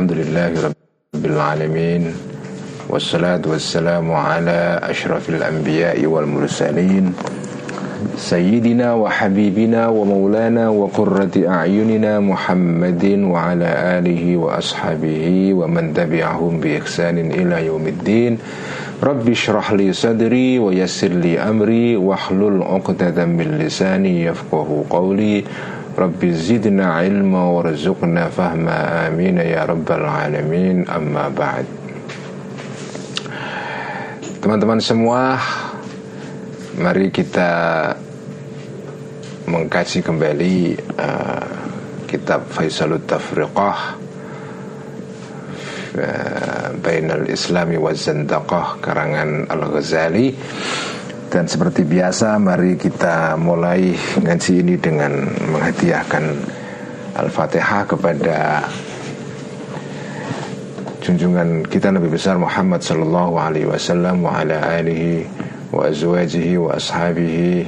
Alhamdulillahi Rabbil Alamin Wassalatu wassalamu ala ashrafil anbiya'i wal mursalin Sayyidina wa habibina wa maulana wa qurrati a'yunina Muhammadin wa ala alihi wa ashabihi wa man tabi'ahum bi ihsanin ila yaumiddin Rabbi shrah li sadri wa yassir li Rabbi zidna ilma warzuqna fahma amin ya rabbal alamin. Amma ba'd. Teman-teman semua Mari kita mengkaji kembali uh, kitab Faisalut Tafriqah uh, Bainal Islami wa Zandaqah karangan Al-Ghazali dan seperti biasa mari kita mulai ngaji ini dengan menghadiahkan Al-Fatihah kepada junjungan kita Nabi besar Muhammad sallallahu alaihi wasallam wa ala alihi wa azwajihi wa ashabihi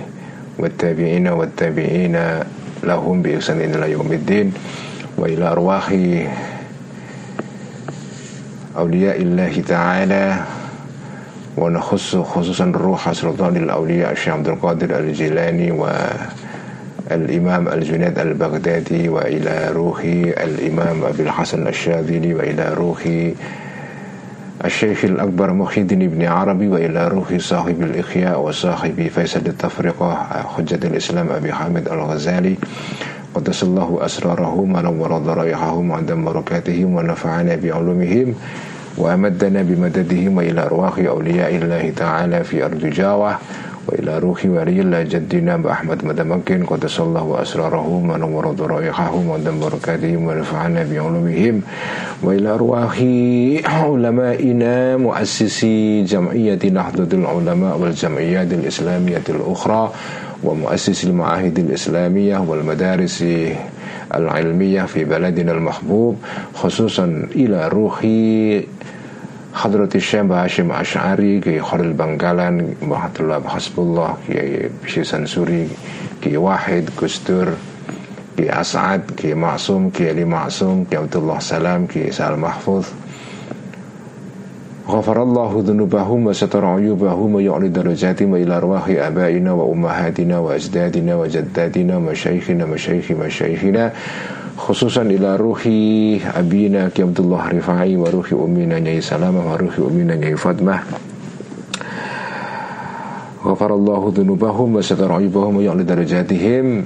wa tabi'ina wa tabi'ina lahum bi ihsan ila yaumiddin wa ila arwahi awliya illahi ta'ala ونخص خصوصا روح سلطان الأولياء الشيخ عبد القادر الجيلاني والإمام الجنيد البغدادي وإلى روح الإمام أبي الحسن الشاذلي وإلى روح الشيخ الأكبر محي الدين بن عربي وإلى روح صاحب الإخياء وصاحب فيصل التفرقة حجة الإسلام أبي حامد الغزالي. قدس الله أسرارهم ونور ضرائحهم وعندما بركاتهم ونفعنا بعلومهم. وأمدنا بمددهم إلى أرواح أولياء الله تعالى في أرض جاوة وإلى روح ولي الله جدنا أحمد مدمكن قدس الله أسرارهم ونور ضرائحهم ودم بركاتهم ونفعنا بعلومهم وإلى أرواح علمائنا مؤسسي جمعية نهضة العلماء والجمعيات الإسلامية الأخرى ومؤسسي المعاهد الإسلامية والمدارس العلمية في بلدنا المحبوب خصوصا إلى روح Hadrati Syekh Hashim Ash'ari, Kiai Khalil Bangkalan, Mahatullah Hasbullah, Kiai San Suri, Kiai Wahid, Gustur, Kiai As'ad, Kiai Ma'sum, Kiai Ali Ma'sum, Kiai Abdullah Salam, Kiai Sal Mahfuz. Ghafarallahu dhunubahum wa satara uyubahum wa yu'li darajatim wa ila arwahi abaina wa ummahatina wa ajdadina wa jaddadina wa syaikhina wa syaikhi مشايخنا خصوصا إلى روح أبينا كي عبد الله رفاعي وروح أمنا نيي سلامة وروح أمنا نيي فاطمة غفر الله ذنوبهم وستر عيوبهم ويعلي درجاتهم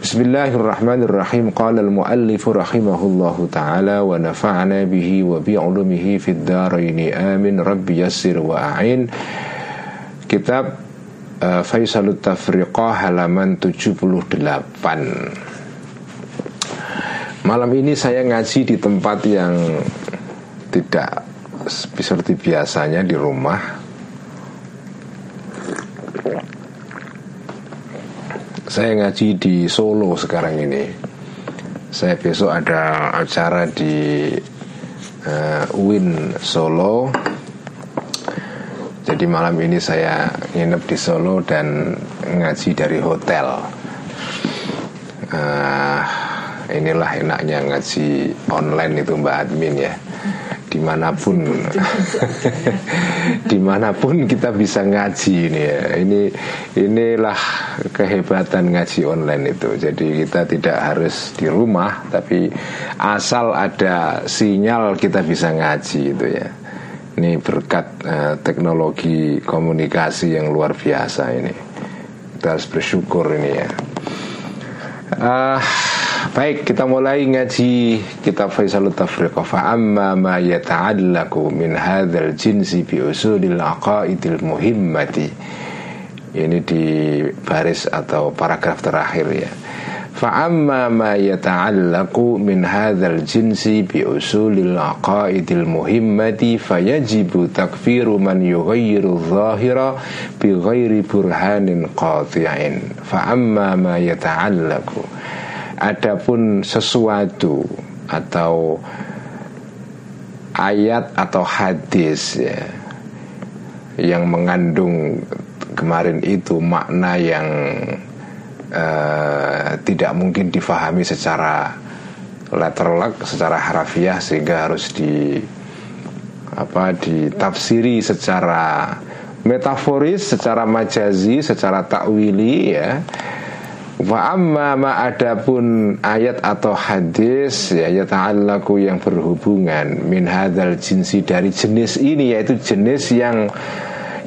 Bismillahirrahmanirrahim. Qala al-muallifu rahimahullahu ta'ala Wa nafa'na bihi wa bi'ulumihi Fid daraini. Amin. Rabbi yassir wa a'in. Kitab uh, Faisalut Tafriqah halaman 78 Malam ini saya ngaji di tempat yang Tidak seperti biasanya di rumah. Saya ngaji di Solo sekarang ini Saya besok ada acara di uh, UIN Solo jadi malam ini saya nginep di Solo dan ngaji dari hotel. Uh, inilah enaknya ngaji online itu Mbak Admin ya. Di mana pun, di mana pun kita bisa ngaji ini ya. Ini inilah kehebatan ngaji online itu. Jadi kita tidak harus di rumah, tapi asal ada sinyal kita bisa ngaji itu ya. Ini berkat uh, teknologi komunikasi yang luar biasa ini. Kita harus bersyukur ini ya. Uh, Baik, kita mulai ngaji kitab Faisalut Tafriq Fa amma ma yata'allaqu min hadzal jinsi bi usulil aqaidil muhimmati. Ini di baris atau paragraf terakhir ya. Fa amma ma yata'allaqu min hadzal jinsi bi usulil aqaidil muhimmati fayajibu takfiru man yughayyiru dhahira bi ghairi burhanin qati'in. Fa amma ma yata'allaqu Adapun sesuatu atau ayat atau hadis ya yang mengandung kemarin itu makna yang uh, tidak mungkin difahami secara letterlek, secara harafiah sehingga harus di apa ditafsiri secara metaforis, secara majazi, secara takwili ya. Wa amma ma adapun ayat atau hadis ya yata'allaku yang berhubungan min hadzal jinsi dari jenis ini yaitu jenis yang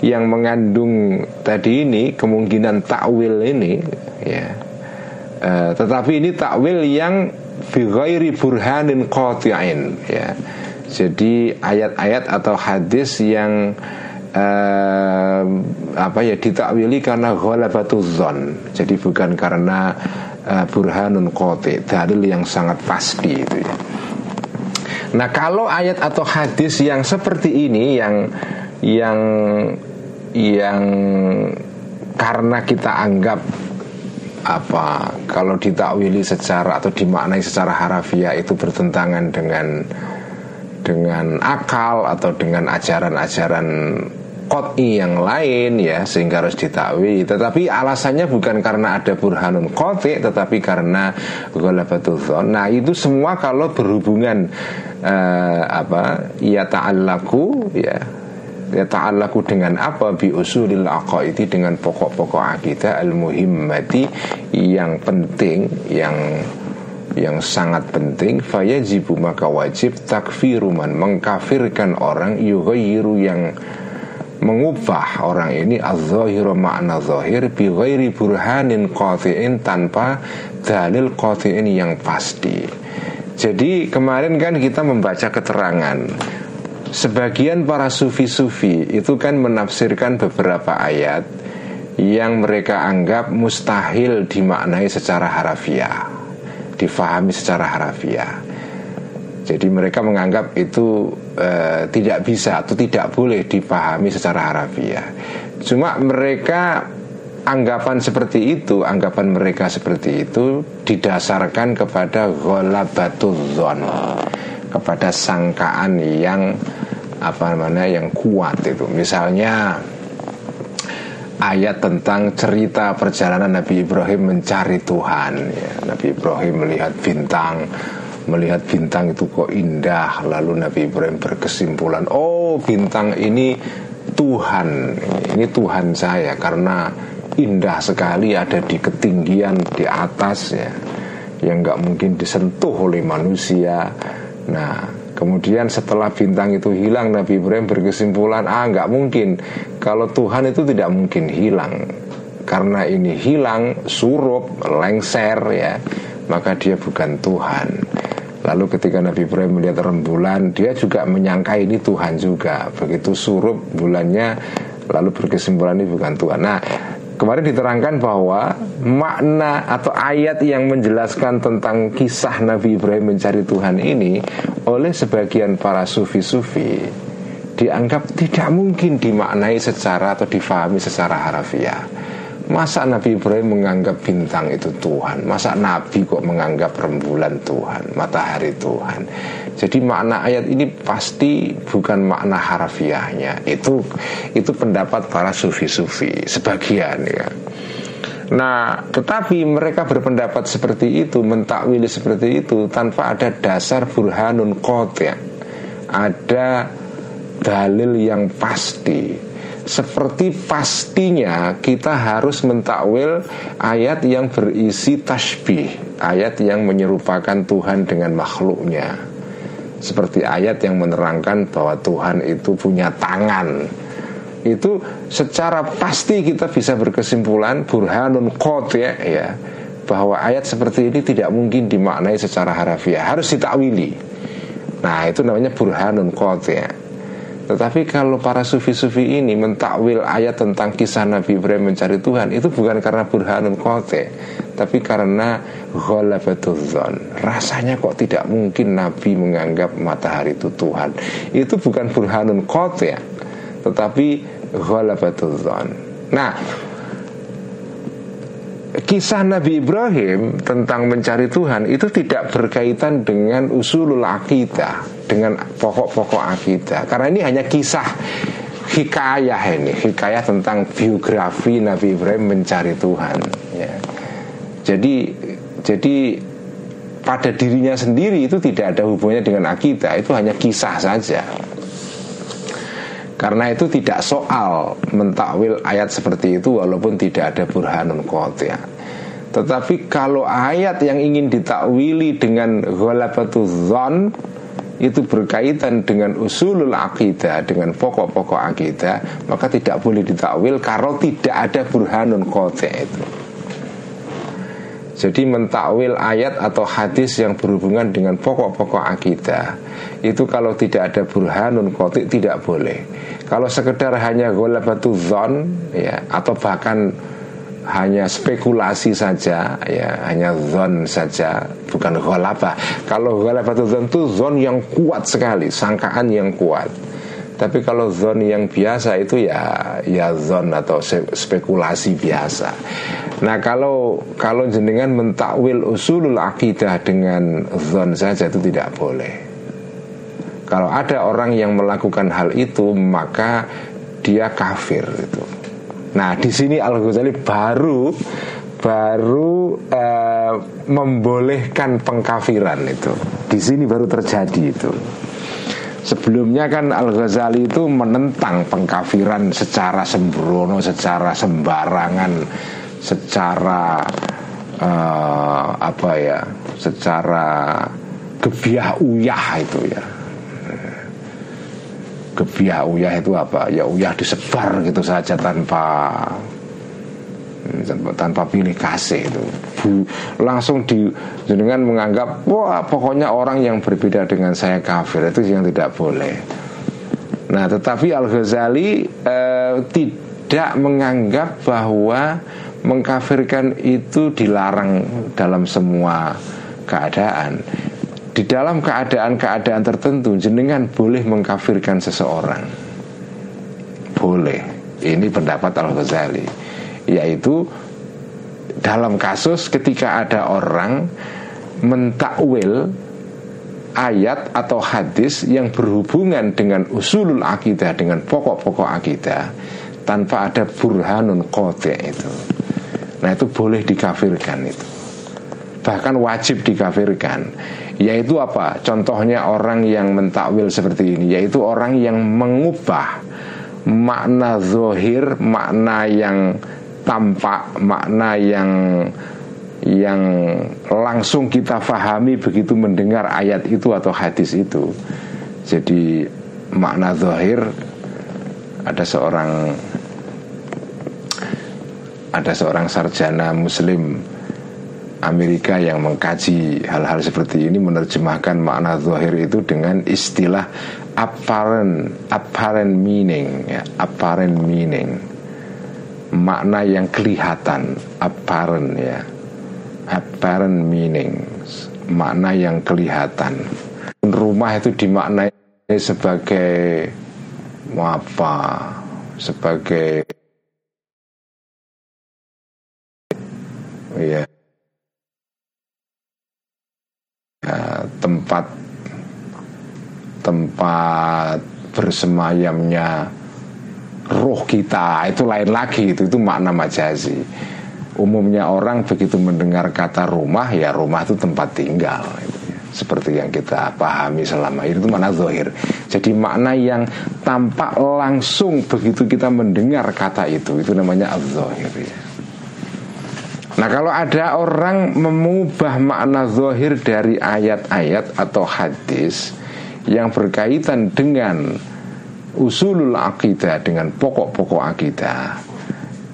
yang mengandung tadi ini kemungkinan takwil ini ya. Uh, tetapi ini takwil yang bighairi burhanin qati'in ya. Jadi ayat-ayat atau hadis yang uh, apa ya ditakwili karena ghalabatuzon jadi bukan karena uh, burhanun qati dalil yang sangat pasti itu ya. Nah kalau ayat atau hadis yang seperti ini yang yang yang karena kita anggap apa kalau ditakwili secara atau dimaknai secara harafiah itu bertentangan dengan dengan akal atau dengan ajaran-ajaran kot'i yang lain ya sehingga harus ditakwili tetapi alasannya bukan karena ada burhanun koti tetapi karena ghalabatul nah itu semua kalau berhubungan uh, apa ya ta'allaku ya ya ta'allaku dengan apa? Bi usulil aqaidi dengan pokok-pokok akidah al muhimmati yang penting yang yang sangat penting. Fayajibu maka wajib takfiruman mengkafirkan orang yughayyiru yang mengubah orang ini az-zahiru makna zahir bi ghairi burhanin qati'in tanpa dalil qati'in yang pasti. Jadi kemarin kan kita membaca keterangan Sebagian para sufi-sufi itu kan menafsirkan beberapa ayat yang mereka anggap mustahil dimaknai secara harafiah, difahami secara harafiah. Jadi mereka menganggap itu e, tidak bisa atau tidak boleh dipahami secara harafiah. Cuma mereka anggapan seperti itu, anggapan mereka seperti itu didasarkan kepada ghalabatul kepada sangkaan yang apa namanya yang kuat itu. Misalnya ayat tentang cerita perjalanan Nabi Ibrahim mencari Tuhan. Ya. Nabi Ibrahim melihat bintang, melihat bintang itu kok indah. Lalu Nabi Ibrahim berkesimpulan, oh bintang ini Tuhan, ini Tuhan saya karena indah sekali ada di ketinggian di atas ya, yang nggak mungkin disentuh oleh manusia. Nah, Kemudian setelah bintang itu hilang Nabi Ibrahim berkesimpulan Ah nggak mungkin Kalau Tuhan itu tidak mungkin hilang Karena ini hilang Surup, lengser ya Maka dia bukan Tuhan Lalu ketika Nabi Ibrahim melihat rembulan Dia juga menyangka ini Tuhan juga Begitu surup bulannya Lalu berkesimpulan ini bukan Tuhan Nah Kemarin diterangkan bahwa makna atau ayat yang menjelaskan tentang kisah Nabi Ibrahim mencari Tuhan ini oleh sebagian para sufi-sufi dianggap tidak mungkin dimaknai secara atau difahami secara harafiah. Masa Nabi Ibrahim menganggap bintang itu Tuhan? Masa Nabi kok menganggap rembulan Tuhan Matahari Tuhan? Jadi makna ayat ini pasti bukan makna harafiahnya Itu itu pendapat para sufi-sufi Sebagian ya. Nah, tetapi mereka berpendapat seperti itu, mentakwili seperti itu tanpa ada dasar burhanun ya. Ada dalil yang pasti seperti pastinya kita harus mentakwil ayat yang berisi tasbih, ayat yang menyerupakan Tuhan dengan makhluknya. Seperti ayat yang menerangkan bahwa Tuhan itu punya tangan. Itu secara pasti kita bisa berkesimpulan burhanun qat ya, ya bahwa ayat seperti ini tidak mungkin dimaknai secara harafiah, harus ditakwili. Nah, itu namanya burhanun qat ya. Tetapi kalau para sufi-sufi ini mentakwil ayat tentang kisah Nabi Ibrahim mencari Tuhan Itu bukan karena burhanun kote tapi karena ghalabatuzon rasanya kok tidak mungkin Nabi menganggap matahari itu Tuhan. Itu bukan burhanun ya tetapi ghalabatuzon nah kisah Nabi Ibrahim tentang mencari Tuhan itu tidak berkaitan dengan usulul akidah, dengan pokok-pokok akidah. Karena ini hanya kisah hikayah ini, hikayah tentang biografi Nabi Ibrahim mencari Tuhan. Ya. Jadi, jadi pada dirinya sendiri itu tidak ada hubungannya dengan akidah, itu hanya kisah saja. Karena itu tidak soal mentakwil ayat seperti itu walaupun tidak ada burhanun qati'ah. Tetapi kalau ayat yang ingin ditakwili dengan ghalabatu zon itu berkaitan dengan usulul akidah dengan pokok-pokok akidah maka tidak boleh ditakwil kalau tidak ada burhanun qati' itu. Jadi mentakwil ayat atau hadis yang berhubungan dengan pokok-pokok akidah. Itu kalau tidak ada burhanun kotik tidak boleh. Kalau sekedar hanya golabatu zon ya, Atau bahkan hanya spekulasi saja ya hanya zon saja bukan golabah kalau zon itu zon yang kuat sekali sangkaan yang kuat tapi kalau zon yang biasa itu ya ya zon atau spekulasi biasa. Nah kalau kalau jenengan mentakwil usulul akidah dengan zon saja itu tidak boleh. Kalau ada orang yang melakukan hal itu maka dia kafir itu. Nah di sini Al Ghazali baru baru uh, membolehkan pengkafiran itu. Di sini baru terjadi itu. Sebelumnya kan Al-Ghazali itu menentang pengkafiran secara sembrono, secara sembarangan, secara uh, apa ya, secara gebiah uyah itu ya. Gebiah uyah itu apa? Ya uyah disebar gitu saja tanpa tanpa pilih kasih itu. Langsung di dengan menganggap wah pokoknya orang yang berbeda dengan saya kafir itu yang tidak boleh. Nah tetapi Al Ghazali eh, tidak menganggap bahwa mengkafirkan itu dilarang dalam semua keadaan. Di dalam keadaan-keadaan tertentu jenengan boleh mengkafirkan seseorang. Boleh. Ini pendapat Al Ghazali yaitu dalam kasus ketika ada orang mentakwil ayat atau hadis yang berhubungan dengan usulul akidah dengan pokok-pokok akidah tanpa ada burhanun kote itu. Nah itu boleh dikafirkan itu. Bahkan wajib dikafirkan. Yaitu apa? Contohnya orang yang mentakwil seperti ini, yaitu orang yang mengubah makna zohir, makna yang tampak makna yang yang langsung kita fahami begitu mendengar ayat itu atau hadis itu. Jadi makna zahir ada seorang ada seorang sarjana muslim Amerika yang mengkaji hal-hal seperti ini menerjemahkan makna zahir itu dengan istilah apparent apparent meaning ya, apparent meaning makna yang kelihatan apparent ya. Apparent meaning makna yang kelihatan. Rumah itu dimaknai sebagai apa sebagai ya, ya tempat tempat bersemayamnya roh kita itu lain lagi itu itu makna majazi umumnya orang begitu mendengar kata rumah ya rumah itu tempat tinggal gitu ya. seperti yang kita pahami selama ini itu makna zohir jadi makna yang tampak langsung begitu kita mendengar kata itu itu namanya zohir ya. Nah kalau ada orang mengubah makna zohir dari ayat-ayat atau hadis yang berkaitan dengan usulul akidah dengan pokok-pokok akidah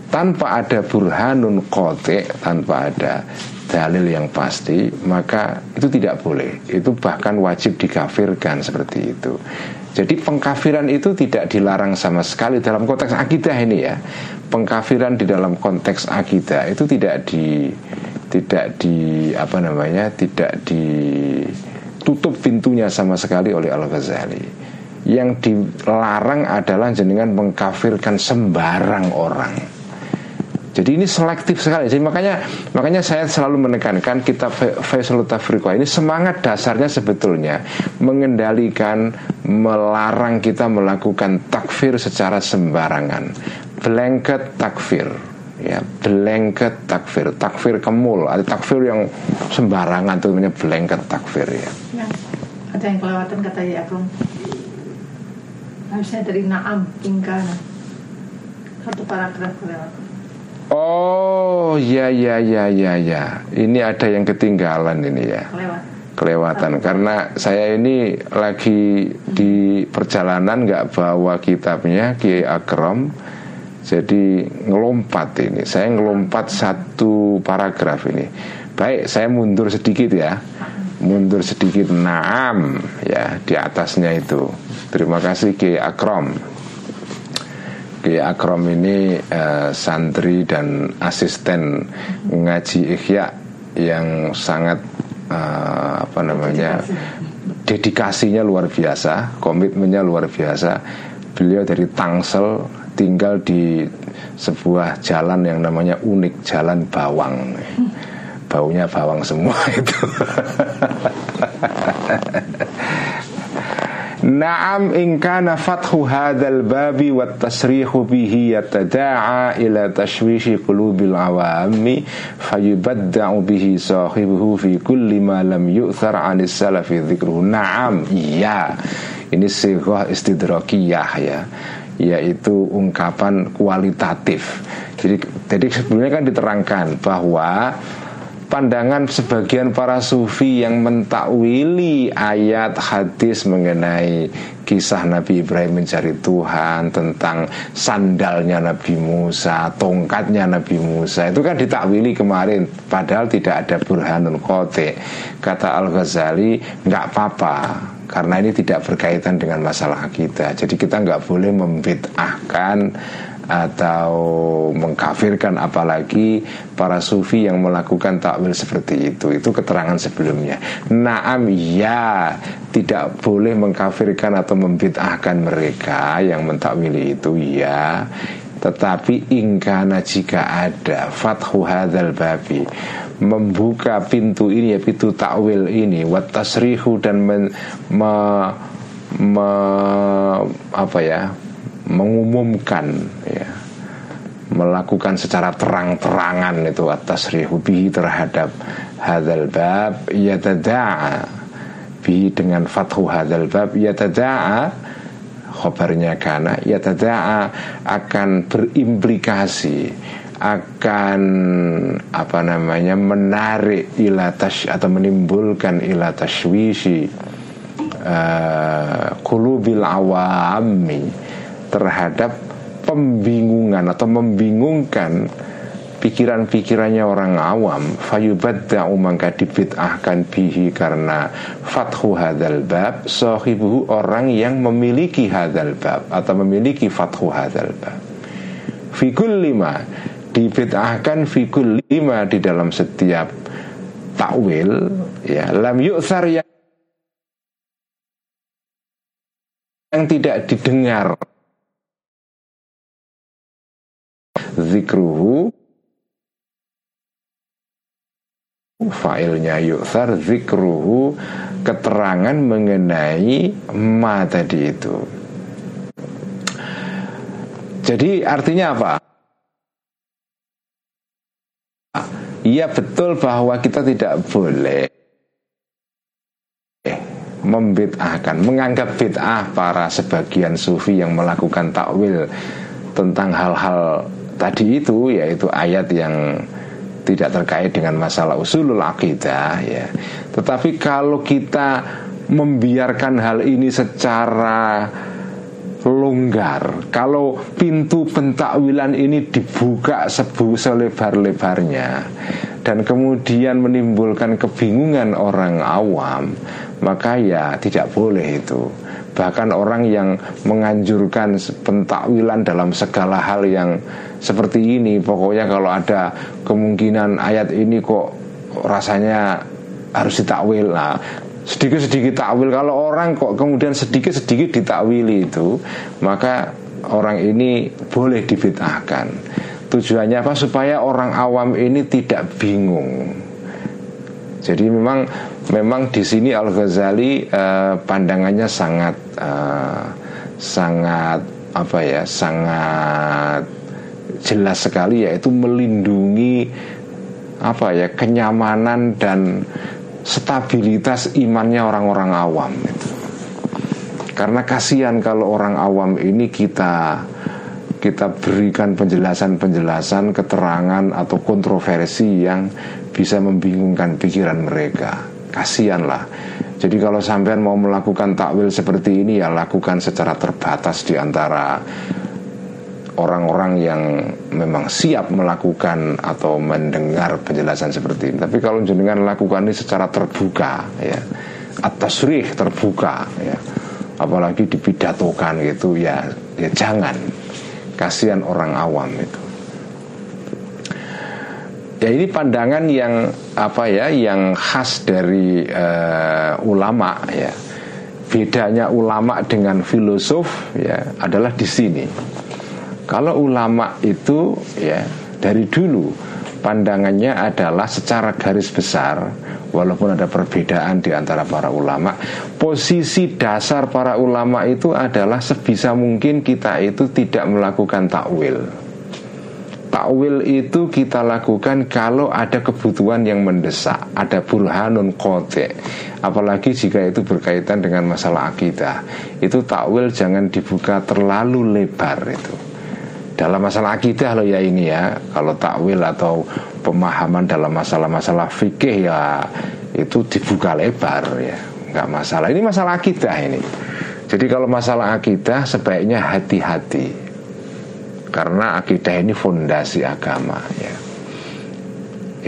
tanpa ada burhanun kote tanpa ada dalil yang pasti maka itu tidak boleh. Itu bahkan wajib dikafirkan seperti itu. Jadi pengkafiran itu tidak dilarang sama sekali dalam konteks akidah ini ya. Pengkafiran di dalam konteks akidah itu tidak di tidak di apa namanya tidak ditutup pintunya sama sekali oleh Al Ghazali yang dilarang adalah jenengan mengkafirkan sembarang orang jadi ini selektif sekali. Jadi makanya makanya saya selalu menekankan kita Faisal Tafriqah ini semangat dasarnya sebetulnya mengendalikan melarang kita melakukan takfir secara sembarangan. Blanket takfir ya blanket takfir takfir kemul ada takfir yang sembarangan itu namanya blanket takfir ya. ya ada yang kelewatan kata ya Agung harusnya dari naam ingkana satu paragraf Oh ya ya ya ya ya. Ini ada yang ketinggalan ini ya. Kelewat. Kelewatan. Karena saya ini lagi di perjalanan nggak bawa kitabnya Kiai Akram. Jadi ngelompat ini. Saya ngelompat satu paragraf ini. Baik saya mundur sedikit ya Mundur sedikit Naam ya di atasnya itu Terima kasih Kiai Akram Kiai Akrom ini uh, santri dan asisten ngaji Ikhya yang sangat uh, apa namanya dedikasinya luar biasa, komitmennya luar biasa. Beliau dari Tangsel tinggal di sebuah jalan yang namanya unik Jalan Bawang. Baunya bawang semua itu. Naam in kana fathu hadzal babi wat tasrihu bihi yatada'a ila tashwishi qulubil awami fayubadda'u bihi sahibuhu fi kulli ma lam yu'thar 'anis salafi dzikruhu. Naam, iya. Ini sighah istidrakiyah ya yaitu ungkapan kualitatif. Jadi, jadi sebelumnya kan diterangkan bahwa pandangan sebagian para sufi yang mentakwili ayat hadis mengenai kisah Nabi Ibrahim mencari Tuhan tentang sandalnya Nabi Musa, tongkatnya Nabi Musa. Itu kan ditakwili kemarin padahal tidak ada burhanun kote kata Al Ghazali nggak apa-apa karena ini tidak berkaitan dengan masalah kita jadi kita nggak boleh membid'ahkan atau mengkafirkan apalagi para sufi yang melakukan takwil seperti itu. Itu keterangan sebelumnya. Naam ya tidak boleh mengkafirkan atau membid'ahkan mereka yang mentakwili itu ya. Tetapi ingkana jika ada fathu hadzal babi membuka pintu ini ya pintu takwil ini wat tasrihu dan men, me, me, apa ya mengumumkan ya melakukan secara terang-terangan itu atas rihubi terhadap hadal bab yatada'a bi dengan fathu hadal bab yatada'a khobarnya kana yatada'a akan berimplikasi akan apa namanya menarik ilatas atau menimbulkan ilatashwishi uh, kulubil awami terhadap pembingungan atau membingungkan pikiran-pikirannya orang awam. Fayubadda'u maka dibid'ahkan bihi karena fathu hadal bab sahibuhu orang yang memiliki hadal bab atau memiliki fathu hadal bab. Fikul lima dibid'ahkan fikul lima di dalam setiap takwil ya lam yu'thar yang yang tidak didengar zikruhu Failnya yu'thar zikruhu Keterangan mengenai ma tadi itu Jadi artinya apa? Iya betul bahwa kita tidak boleh membid'ahkan, menganggap bid'ah para sebagian sufi yang melakukan takwil tentang hal-hal tadi itu yaitu ayat yang tidak terkait dengan masalah usulul akidah ya. Tetapi kalau kita membiarkan hal ini secara longgar, kalau pintu pentakwilan ini dibuka sebu selebar-lebarnya dan kemudian menimbulkan kebingungan orang awam, maka ya tidak boleh itu bahkan orang yang menganjurkan pentakwilan dalam segala hal yang seperti ini pokoknya kalau ada kemungkinan ayat ini kok rasanya harus ditakwil. Nah sedikit-sedikit takwil. Kalau orang kok kemudian sedikit-sedikit ditakwili itu maka orang ini boleh dibid'ahkan tujuannya apa? Supaya orang awam ini tidak bingung. Jadi memang memang di sini Al Ghazali eh, pandangannya sangat eh, sangat apa ya sangat jelas sekali yaitu melindungi apa ya kenyamanan dan stabilitas imannya orang-orang awam itu. Karena kasihan kalau orang awam ini kita kita berikan penjelasan-penjelasan, keterangan atau kontroversi yang bisa membingungkan pikiran mereka. Kasihanlah. Jadi kalau sampean mau melakukan takwil seperti ini ya lakukan secara terbatas di antara orang-orang yang memang siap melakukan atau mendengar penjelasan seperti ini. Tapi kalau jenengan lakukan ini secara terbuka, ya, atas rih terbuka, ya, apalagi dipidatokan gitu, ya, ya jangan. Kasihan orang awam itu. Ya ini pandangan yang apa ya, yang khas dari uh, ulama ya. Bedanya ulama dengan filosof ya adalah di sini kalau ulama itu ya dari dulu pandangannya adalah secara garis besar walaupun ada perbedaan di antara para ulama posisi dasar para ulama itu adalah sebisa mungkin kita itu tidak melakukan takwil takwil itu kita lakukan kalau ada kebutuhan yang mendesak ada burhanun kote apalagi jika itu berkaitan dengan masalah akidah. Itu takwil jangan dibuka terlalu lebar itu. Dalam masalah akidah loh ya ini ya. Kalau takwil atau pemahaman dalam masalah-masalah fikih ya itu dibuka lebar ya. Nggak masalah. Ini masalah akidah ini. Jadi kalau masalah akidah sebaiknya hati-hati karena akidah ini fondasi agama ya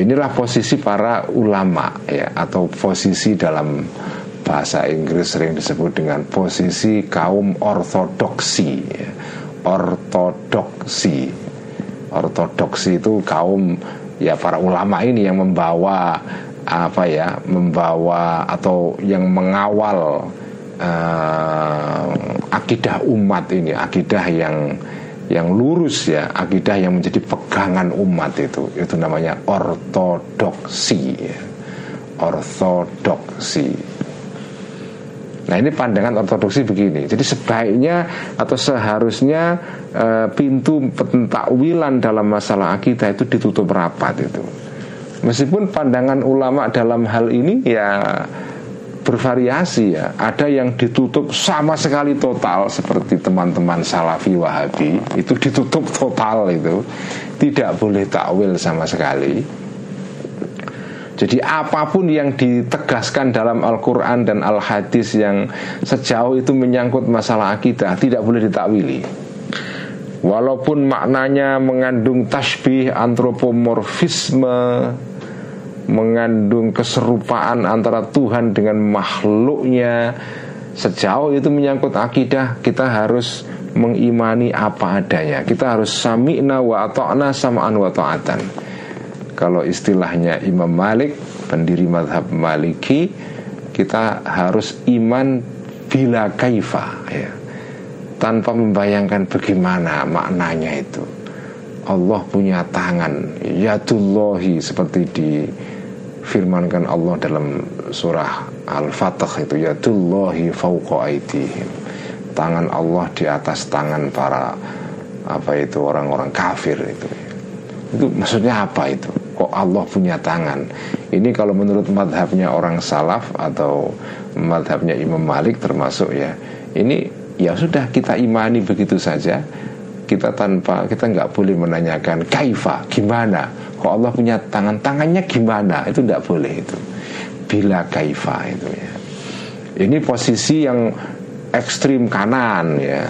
inilah posisi para ulama ya atau posisi dalam bahasa Inggris sering disebut dengan posisi kaum ortodoksi ya ortodoksi. Ortodoksi itu kaum ya para ulama ini yang membawa apa ya, membawa atau yang mengawal uh, akidah umat ini, akidah yang yang lurus ya, akidah yang menjadi pegangan umat itu, itu namanya ortodoksi. Ya. Ortodoksi. Nah ini pandangan ortodoksi begini. Jadi sebaiknya atau seharusnya e, pintu pentakwilan dalam masalah akidah itu ditutup rapat itu. Meskipun pandangan ulama dalam hal ini ya bervariasi ya. Ada yang ditutup sama sekali total seperti teman-teman Salafi Wahabi itu ditutup total itu. Tidak boleh takwil sama sekali. Jadi apa pun yang ditegaskan dalam Al-Quran dan Al-Hadis yang sejauh itu menyangkut masalah akidah tidak boleh ditakwili. Walaupun maknanya mengandung tasbih, antropomorfisme, mengandung keserupaan antara Tuhan dengan makhluknya, sejauh itu menyangkut akidah kita harus mengimani apa adanya. Kita harus sami'na wa ata'na sama'an wa ta'atan. Kalau istilahnya Imam Malik pendiri madhab Maliki kita harus iman bila kaifa ya. Tanpa membayangkan bagaimana maknanya itu. Allah punya tangan yadullahi seperti difirmankan Allah dalam surah Al-Fatah itu yadullahi fauqa aidihim tangan Allah di atas tangan para apa itu orang-orang kafir itu. Itu maksudnya apa itu? Kok Allah punya tangan? Ini kalau menurut madhabnya orang salaf atau madhabnya Imam Malik termasuk ya ini ya sudah kita imani begitu saja kita tanpa kita nggak boleh menanyakan kaifa gimana kok Allah punya tangan tangannya gimana? Itu nggak boleh itu. Bila kaifa itu ya. Ini posisi yang ekstrim kanan ya.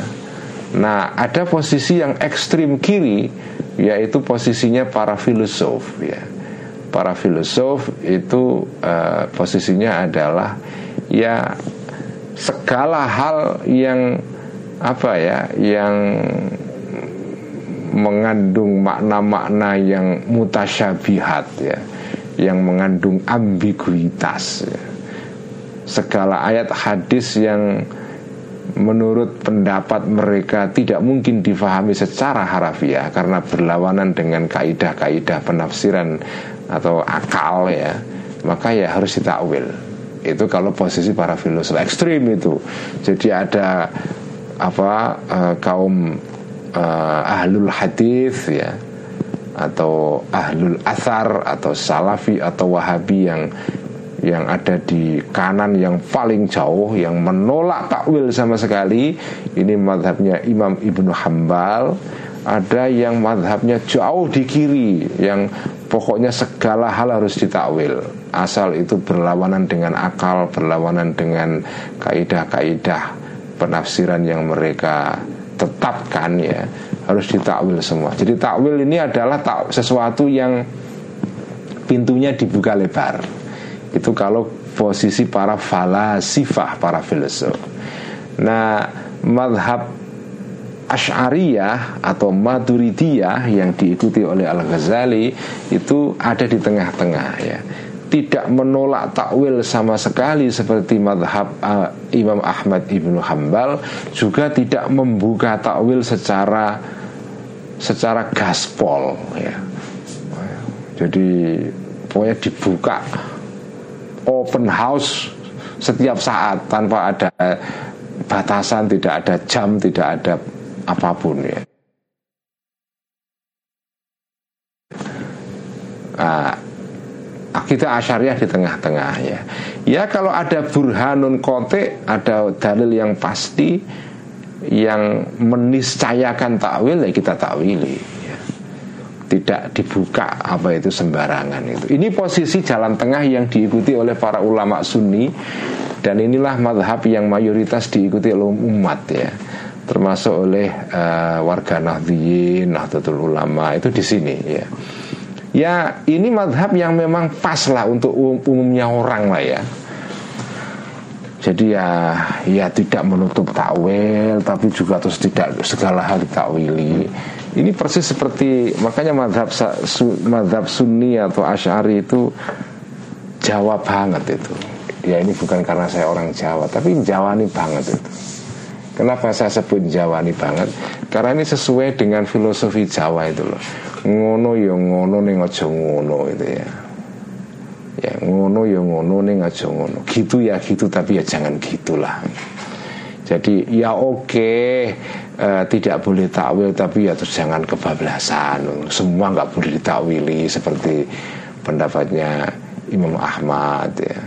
Nah ada posisi yang ekstrim kiri yaitu posisinya para filosof ya. Para filosof itu uh, posisinya adalah ya segala hal yang apa ya yang mengandung makna-makna yang mutasyabihat ya. Yang mengandung ambiguitas ya. segala ayat hadis yang menurut pendapat mereka tidak mungkin difahami secara harafiah karena berlawanan dengan kaidah-kaidah penafsiran atau akal ya. Maka ya harus ditakwil. Itu kalau posisi para filosof ekstrim itu. Jadi ada apa uh, kaum uh, ahlul hadis ya. Atau ahlul asar atau salafi atau wahabi yang yang ada di kanan yang paling jauh yang menolak takwil sama sekali. Ini madhabnya Imam Ibnu Hambal ada yang madhabnya jauh di kiri yang pokoknya segala hal harus ditakwil. Asal itu berlawanan dengan akal berlawanan dengan kaidah-kaidah penafsiran yang mereka tetapkan ya harus ditakwil semua jadi takwil ini adalah sesuatu yang pintunya dibuka lebar itu kalau posisi para falasifah, para filsuf. Nah, madhab Ash'ariyah atau Maturidiyah yang diikuti oleh Al-Ghazali itu ada di tengah-tengah ya. Tidak menolak takwil sama sekali seperti madhab uh, Imam Ahmad ibnu Hambal juga tidak membuka takwil secara secara gaspol ya. Jadi pokoknya dibuka open house setiap saat tanpa ada batasan, tidak ada jam, tidak ada apa pun ya. Nah, kita asyariah di tengah-tengah ya. Ya kalau ada burhanun kote, ada dalil yang pasti yang meniscayakan takwil ya kita takwili tidak dibuka apa itu sembarangan itu. Ini posisi jalan tengah yang diikuti oleh para ulama Sunni dan inilah madhab yang mayoritas diikuti oleh umat ya termasuk oleh uh, warga Nahdliyin, Nahdlatul Ulama itu di sini ya. Ya ini madhab yang memang pas lah untuk umumnya orang lah ya. Jadi ya ya tidak menutup takwil tapi juga terus tidak segala hal ditakwili ini persis seperti makanya madhab madhab sunni atau asyari itu Jawa banget itu. Ya ini bukan karena saya orang Jawa, tapi Jawani banget itu. Kenapa saya sebut Jawani banget? Karena ini sesuai dengan filosofi Jawa itu loh. Ngono ya ngono ning aja ngono itu ya. Ya ngono ya ngono ning aja ngono. Gitu ya gitu tapi ya jangan gitulah. Jadi ya oke uh, tidak boleh takwil tapi ya terus jangan kebablasan semua nggak boleh ditakwili seperti pendapatnya Imam Ahmad ya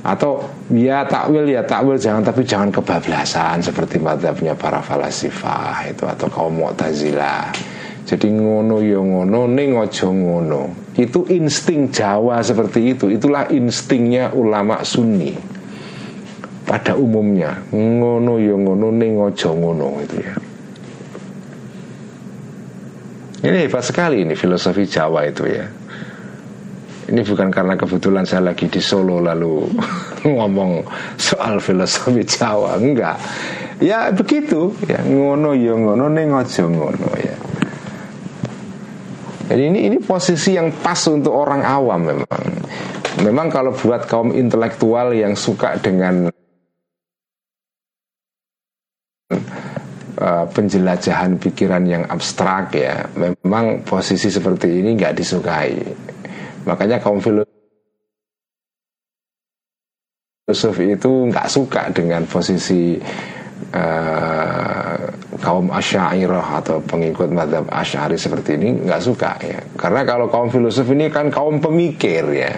atau ya takwil ya takwil jangan tapi jangan kebablasan seperti madhabnya para falasifah itu atau kaum mu'tazilah jadi ngono yo ya ngono ning ojo ngono itu insting Jawa seperti itu itulah instingnya ulama sunni pada umumnya ngono yo ya ngono ning ojo ngono itu ya ini hebat sekali ini filosofi Jawa itu ya. Ini bukan karena kebetulan saya lagi di Solo lalu ngomong soal filosofi Jawa, enggak. Ya begitu, ya ngono ya ngono ngono ya. Jadi ini ini posisi yang pas untuk orang awam memang. Memang kalau buat kaum intelektual yang suka dengan uh, penjelajahan pikiran yang abstrak ya memang posisi seperti ini nggak disukai makanya kaum filosof itu nggak suka dengan posisi uh, kaum asyairah atau pengikut madhab asyari seperti ini nggak suka ya. Karena kalau kaum filosof ini kan kaum pemikir ya.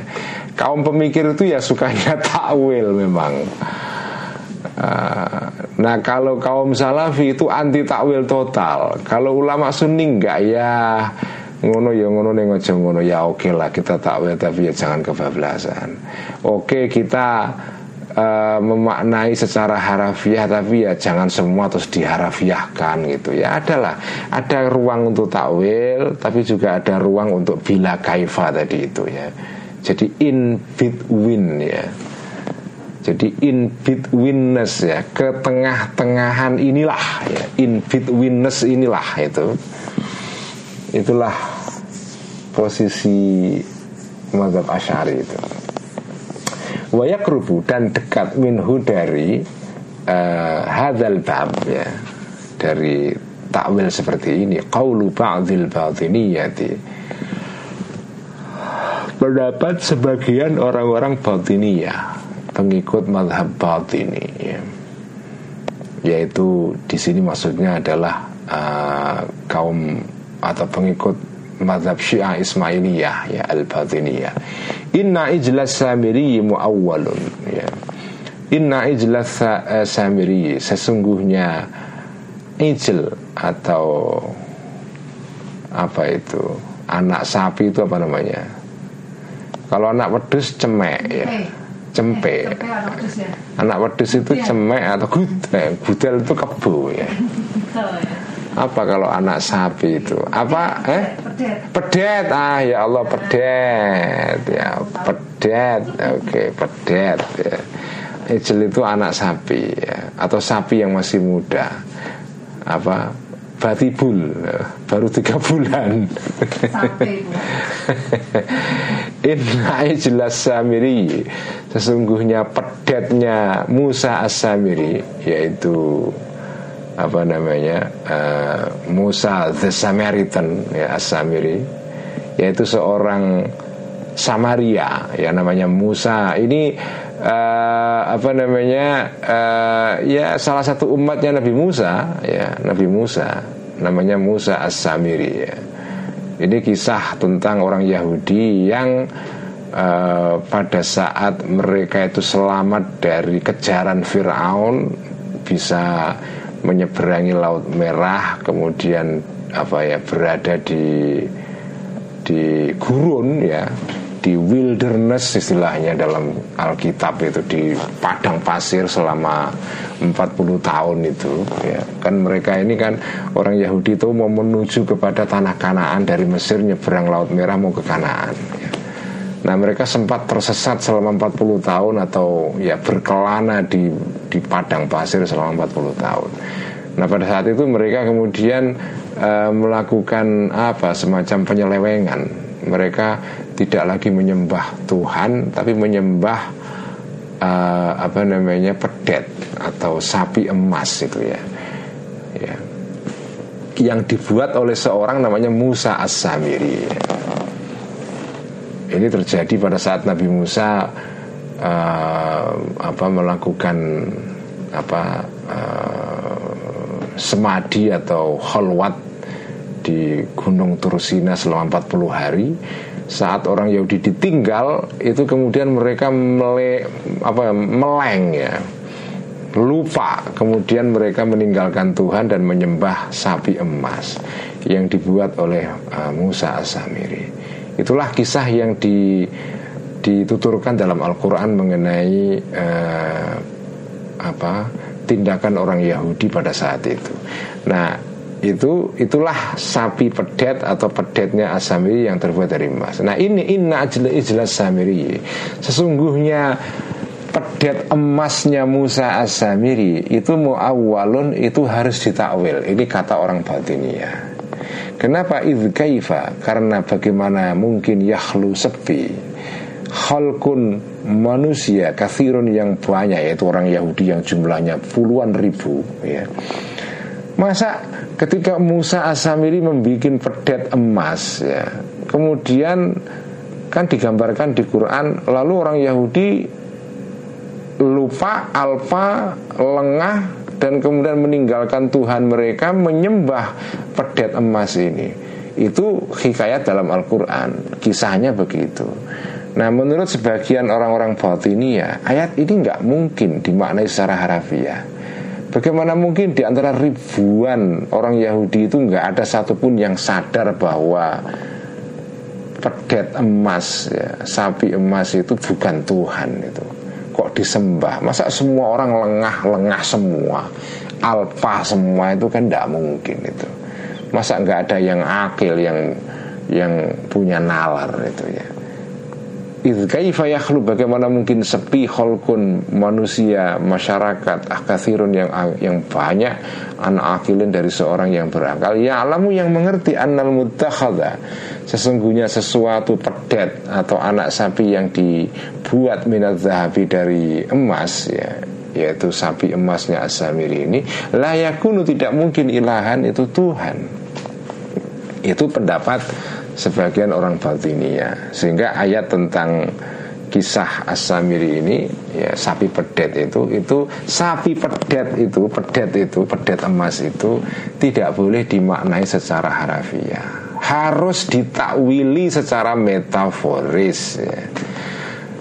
Kaum pemikir itu ya sukanya takwil memang. Ah, nah kalau kaum salafi itu anti takwil total. Kalau ulama sunni enggak ya. Ngono ya ngono nih ngojo ngono. Ya oke lah kita takwil tapi ya jangan kebablasan. Oke kita uh, memaknai secara harafiah tapi ya jangan semua terus diharafiahkan gitu ya. Adalah ada ruang untuk takwil tapi juga ada ruang untuk bila kaifa tadi itu ya. Jadi in between ya. Jadi in betweenness ya, ke tengah-tengahan inilah ya, in betweenness inilah itu. Itulah posisi mazhab Asy'ari itu. Wayakrubu dan dekat minhu dari uh, hadzal bab ya. Dari takwil seperti ini. Qaulu ba'dil batiniyati pendapat sebagian orang-orang batiniyah pengikut madhab batini ya. yaitu di sini maksudnya adalah uh, kaum atau pengikut madhab syiah ismailiyah ya al batiniyah inna ijlas samiri muawwalun ya. Inna ijlas uh, samiri sesungguhnya ijl atau apa itu anak sapi itu apa namanya? Kalau anak wedus cemek ya. Cempe. Anak wedus itu cemek atau gudel. Gudel itu kebu ya. Apa kalau anak sapi itu? Apa? Eh? Pedet. Ah ya Allah pedet. Ya pedet. Oke pedet. Ya. Ijel itu anak sapi ya. Atau sapi yang masih muda. Apa? batibul baru tiga bulan Inna jelas Samiri Sesungguhnya pedetnya Musa As-Samiri Yaitu Apa namanya uh, Musa the Samaritan ya, As-Samiri Yaitu seorang Samaria Ya namanya Musa. Ini uh, Apa namanya uh, Ya salah satu umatnya Nabi Musa Ya Nabi Musa Namanya Musa As-Samiri ya. Ini kisah tentang orang Yahudi yang uh, pada saat mereka itu selamat dari kejaran Firaun bisa menyeberangi Laut Merah, kemudian apa ya berada di di gurun ya di wilderness istilahnya dalam Alkitab itu di padang pasir selama 40 tahun itu ya kan mereka ini kan orang Yahudi itu mau menuju kepada tanah Kanaan dari Mesir nyeberang Laut Merah mau ke Kanaan ya. Nah mereka sempat tersesat selama 40 tahun atau ya berkelana di di padang pasir selama 40 tahun. Nah pada saat itu mereka kemudian uh, melakukan apa semacam penyelewengan. Mereka tidak lagi menyembah Tuhan tapi menyembah uh, apa namanya pedet atau sapi emas itu ya ya yang dibuat oleh seorang namanya Musa As-Samiri ini terjadi pada saat Nabi Musa uh, apa melakukan apa uh, semadi atau holwat di Gunung Tursina selama 40 hari. Saat orang Yahudi ditinggal itu kemudian mereka mele, apa meleng ya. Lupa kemudian mereka meninggalkan Tuhan dan menyembah sapi emas yang dibuat oleh uh, Musa As-Samiri itulah kisah yang di, dituturkan dalam Al-Quran mengenai uh, apa tindakan orang Yahudi pada saat itu nah itu itulah sapi pedet atau pedetnya asamiri yang terbuat dari emas. Nah ini inna ijlas samiri. Sesungguhnya pedet emasnya Musa asamiri itu muawwalun itu harus ditakwil. Ini kata orang batinia. Kenapa idh kaifa? Karena bagaimana mungkin yahlu sepi Khalkun manusia kathirun yang banyak Yaitu orang Yahudi yang jumlahnya puluhan ribu ya. Masa ketika Musa Asamiri membuat pedet emas ya kemudian kan digambarkan di Quran lalu orang Yahudi lupa alfa lengah dan kemudian meninggalkan Tuhan mereka menyembah pedet emas ini. Itu hikayat dalam Al-Quran. Kisahnya begitu. Nah menurut sebagian orang-orang ya Ayat ini nggak mungkin dimaknai secara harafiah. Bagaimana mungkin di antara ribuan orang Yahudi itu nggak ada satupun yang sadar bahwa pedet emas, ya, sapi emas itu bukan Tuhan itu. Kok disembah? Masa semua orang lengah-lengah semua, alfa semua itu kan tidak mungkin itu. Masa nggak ada yang akil yang yang punya nalar itu ya. Kaifa yakhlu bagaimana mungkin sepi kholkun manusia masyarakat akathirun yang yang banyak anak akilin dari seorang yang berakal. Ya alamu yang mengerti annal mutakhadha sesungguhnya sesuatu pedet atau anak sapi yang dibuat minat zahabi dari emas ya yaitu sapi emasnya Asamiri ini layakunu tidak mungkin ilahan itu Tuhan. Itu pendapat sebagian orang Batinia sehingga ayat tentang kisah As-Samiri ini ya sapi pedet itu itu sapi pedet itu pedet itu pedet emas itu tidak boleh dimaknai secara harafiah harus ditakwili secara metaforis ya.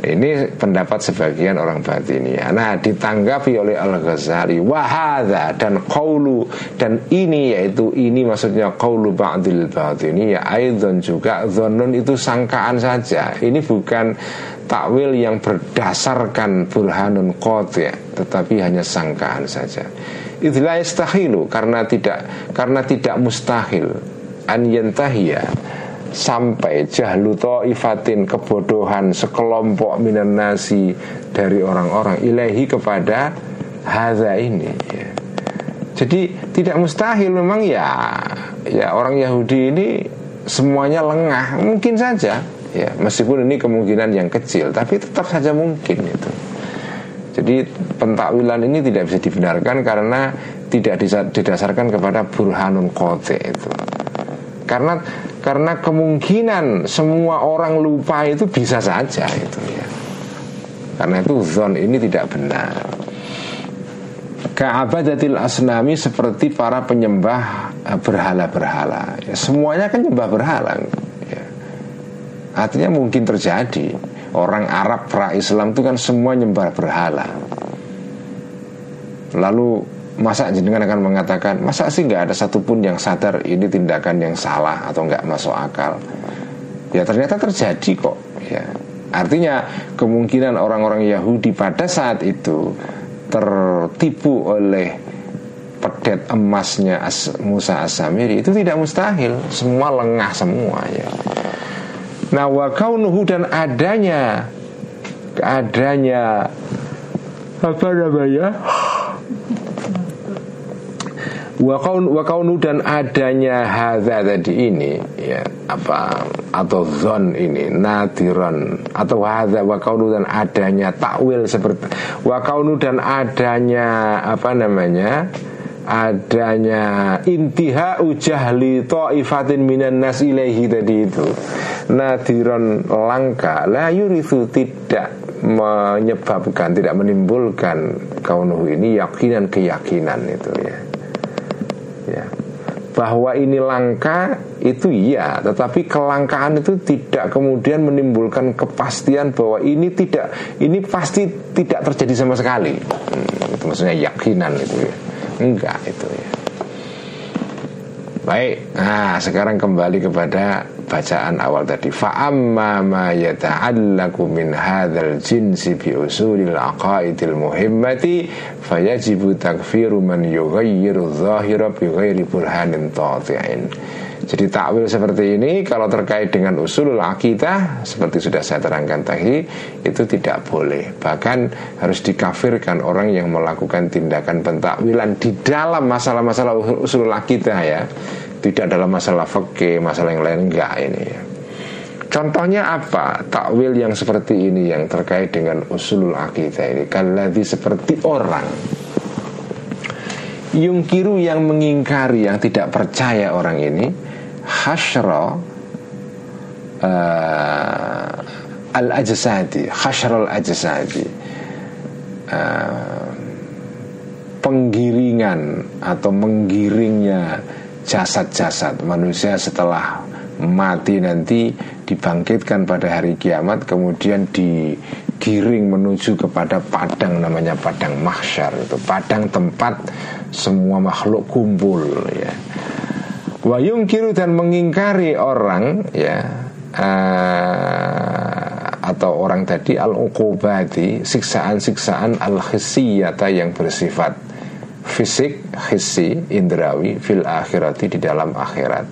Ini pendapat sebagian orang batinia. Nah, ditanggapi oleh Al-Ghazali wahada dan qaulu dan ini yaitu ini maksudnya qaulu ba'dil ya aidon juga dzannun itu sangkaan saja. Ini bukan takwil yang berdasarkan burhanun qati' tetapi hanya sangkaan saja. Itulah istahilu karena tidak karena tidak mustahil an yantahiya sampai jahlu ifatin kebodohan sekelompok minan nasi dari orang-orang ilahi kepada haza ini. Jadi tidak mustahil memang ya ya orang Yahudi ini semuanya lengah mungkin saja ya meskipun ini kemungkinan yang kecil tapi tetap saja mungkin itu. Jadi pentakwilan ini tidak bisa dibenarkan karena tidak didasarkan kepada burhanun kote itu. Karena karena kemungkinan semua orang lupa itu bisa saja itu ya. Karena itu zon ini tidak benar. Ka'abadatil asnami seperti para penyembah eh, berhala-berhala. Ya, semuanya kan nyembah berhala. Ya. Artinya mungkin terjadi orang Arab pra Islam itu kan semua nyembah berhala. Lalu masa jenengan akan mengatakan masa sih nggak ada satupun yang sadar ini tindakan yang salah atau nggak masuk akal? Ya ternyata terjadi kok ya. Artinya kemungkinan orang-orang Yahudi pada saat itu tertipu oleh pedet emasnya As Musa As-Samiri itu tidak mustahil. Semua lengah semua ya. Nah wakaunuhu dan adanya adanya apa namanya Wakaun wakaunu dan adanya hadza tadi ini ya apa atau zon ini nadiron atau hadza wakaunu dan adanya takwil seperti wakaunu dan adanya apa namanya adanya intiha ujahli ta'ifatin minan nas ilaihi tadi itu. Nadiron langka la yurithu tidak menyebabkan tidak menimbulkan kaunuhu ini yakinan keyakinan itu ya ya. Bahwa ini langka itu iya. Tetapi kelangkaan itu tidak kemudian menimbulkan kepastian bahwa ini tidak ini pasti tidak terjadi sama sekali. Hmm, itu maksudnya yakinan itu ya. Enggak itu ya. Baik nah sekarang kembali kepada bacaan awal tadi. Fa'amma ma yata'allaku min hadzal jinsi bi usulil aqaidil muhimmati fayajibu takfiru man yughayyiru dhahira bi ghairi burhanin tati'in. Jadi takwil seperti ini kalau terkait dengan usulul akidah seperti sudah saya terangkan tadi itu tidak boleh. Bahkan harus dikafirkan orang yang melakukan tindakan pentakwilan di dalam masalah-masalah usulul akidah ya tidak dalam masalah fakih, masalah yang lain enggak ini ya. Contohnya apa? Takwil yang seperti ini yang terkait dengan usulul akidah ini Kalladhi seperti orang Yungkiru yang mengingkari yang tidak percaya orang ini Hashra uh, Al-Ajsadi Hashra al-Ajsadi uh, Penggiringan atau menggiringnya jasad-jasad. Manusia setelah mati nanti dibangkitkan pada hari kiamat kemudian digiring menuju kepada padang namanya padang mahsyar itu. Padang tempat semua makhluk kumpul ya. Wayung kiru dan mengingkari orang ya uh, atau orang tadi al uqubati siksaan-siksaan al khisiyata yang bersifat fisik, hissi, indrawi, fil akhirati di dalam akhirat.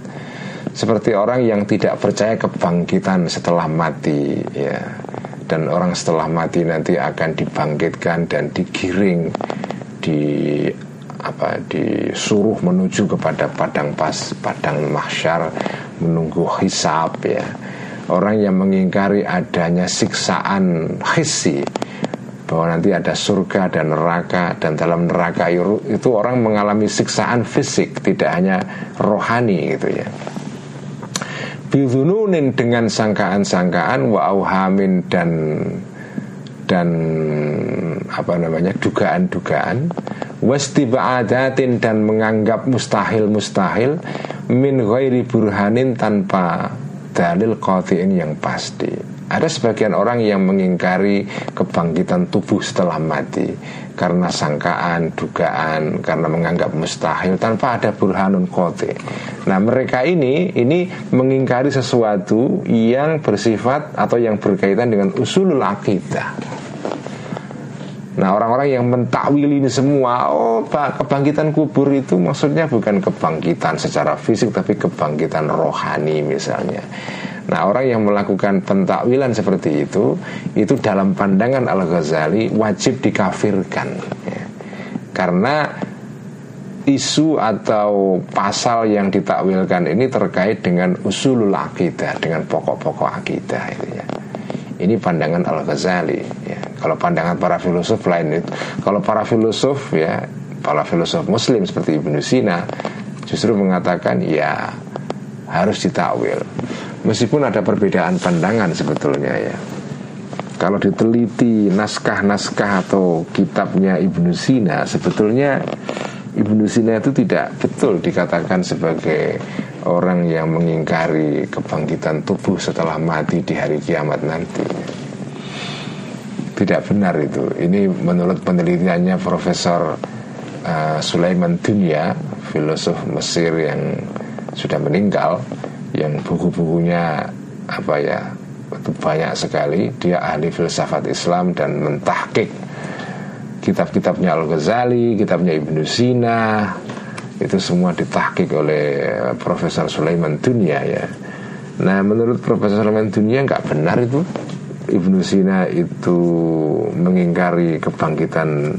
Seperti orang yang tidak percaya kebangkitan setelah mati, ya. dan orang setelah mati nanti akan dibangkitkan dan digiring di apa disuruh menuju kepada padang pas padang mahsyar menunggu hisab ya orang yang mengingkari adanya siksaan hissi bahwa nanti ada surga dan neraka dan dalam neraka itu, orang mengalami siksaan fisik tidak hanya rohani gitu ya. Bidununin dengan sangkaan-sangkaan wa auhamin dan dan apa namanya dugaan-dugaan. Wastiba'adatin dan menganggap mustahil-mustahil min ghairi burhanin tanpa dalil qathi'in yang pasti ada sebagian orang yang mengingkari kebangkitan tubuh setelah mati karena sangkaan, dugaan, karena menganggap mustahil tanpa ada burhanun kote. Nah mereka ini ini mengingkari sesuatu yang bersifat atau yang berkaitan dengan usulul akidah. Nah orang-orang yang mentakwil ini semua Oh kebangkitan kubur itu maksudnya bukan kebangkitan secara fisik Tapi kebangkitan rohani misalnya Nah orang yang melakukan pentakwilan seperti itu Itu dalam pandangan Al-Ghazali wajib dikafirkan ya. Karena isu atau pasal yang ditakwilkan ini terkait dengan usulul akidah Dengan pokok-pokok akidah itu ya ini pandangan Al Ghazali. Ya. Kalau pandangan para filosof lain itu, kalau para filosof ya, para filosof Muslim seperti Ibnu Sina justru mengatakan ya harus ditakwil. Meskipun ada perbedaan pandangan sebetulnya ya. Kalau diteliti naskah-naskah atau kitabnya Ibnu Sina sebetulnya Ibnu Sina itu tidak betul dikatakan sebagai orang yang mengingkari kebangkitan tubuh setelah mati di hari kiamat nanti. Tidak benar itu. Ini menurut penelitiannya Profesor uh, Sulaiman Dunya, filosof Mesir yang sudah meninggal, yang buku-bukunya apa ya banyak sekali. Dia ahli filsafat Islam dan mentahkik kitab-kitabnya Al Ghazali, kitabnya Ibnu Sina, itu semua ditahkik oleh eh, Profesor Sulaiman Dunia ya. Nah menurut Profesor Sulaiman Dunia nggak benar itu Ibnu Sina itu mengingkari kebangkitan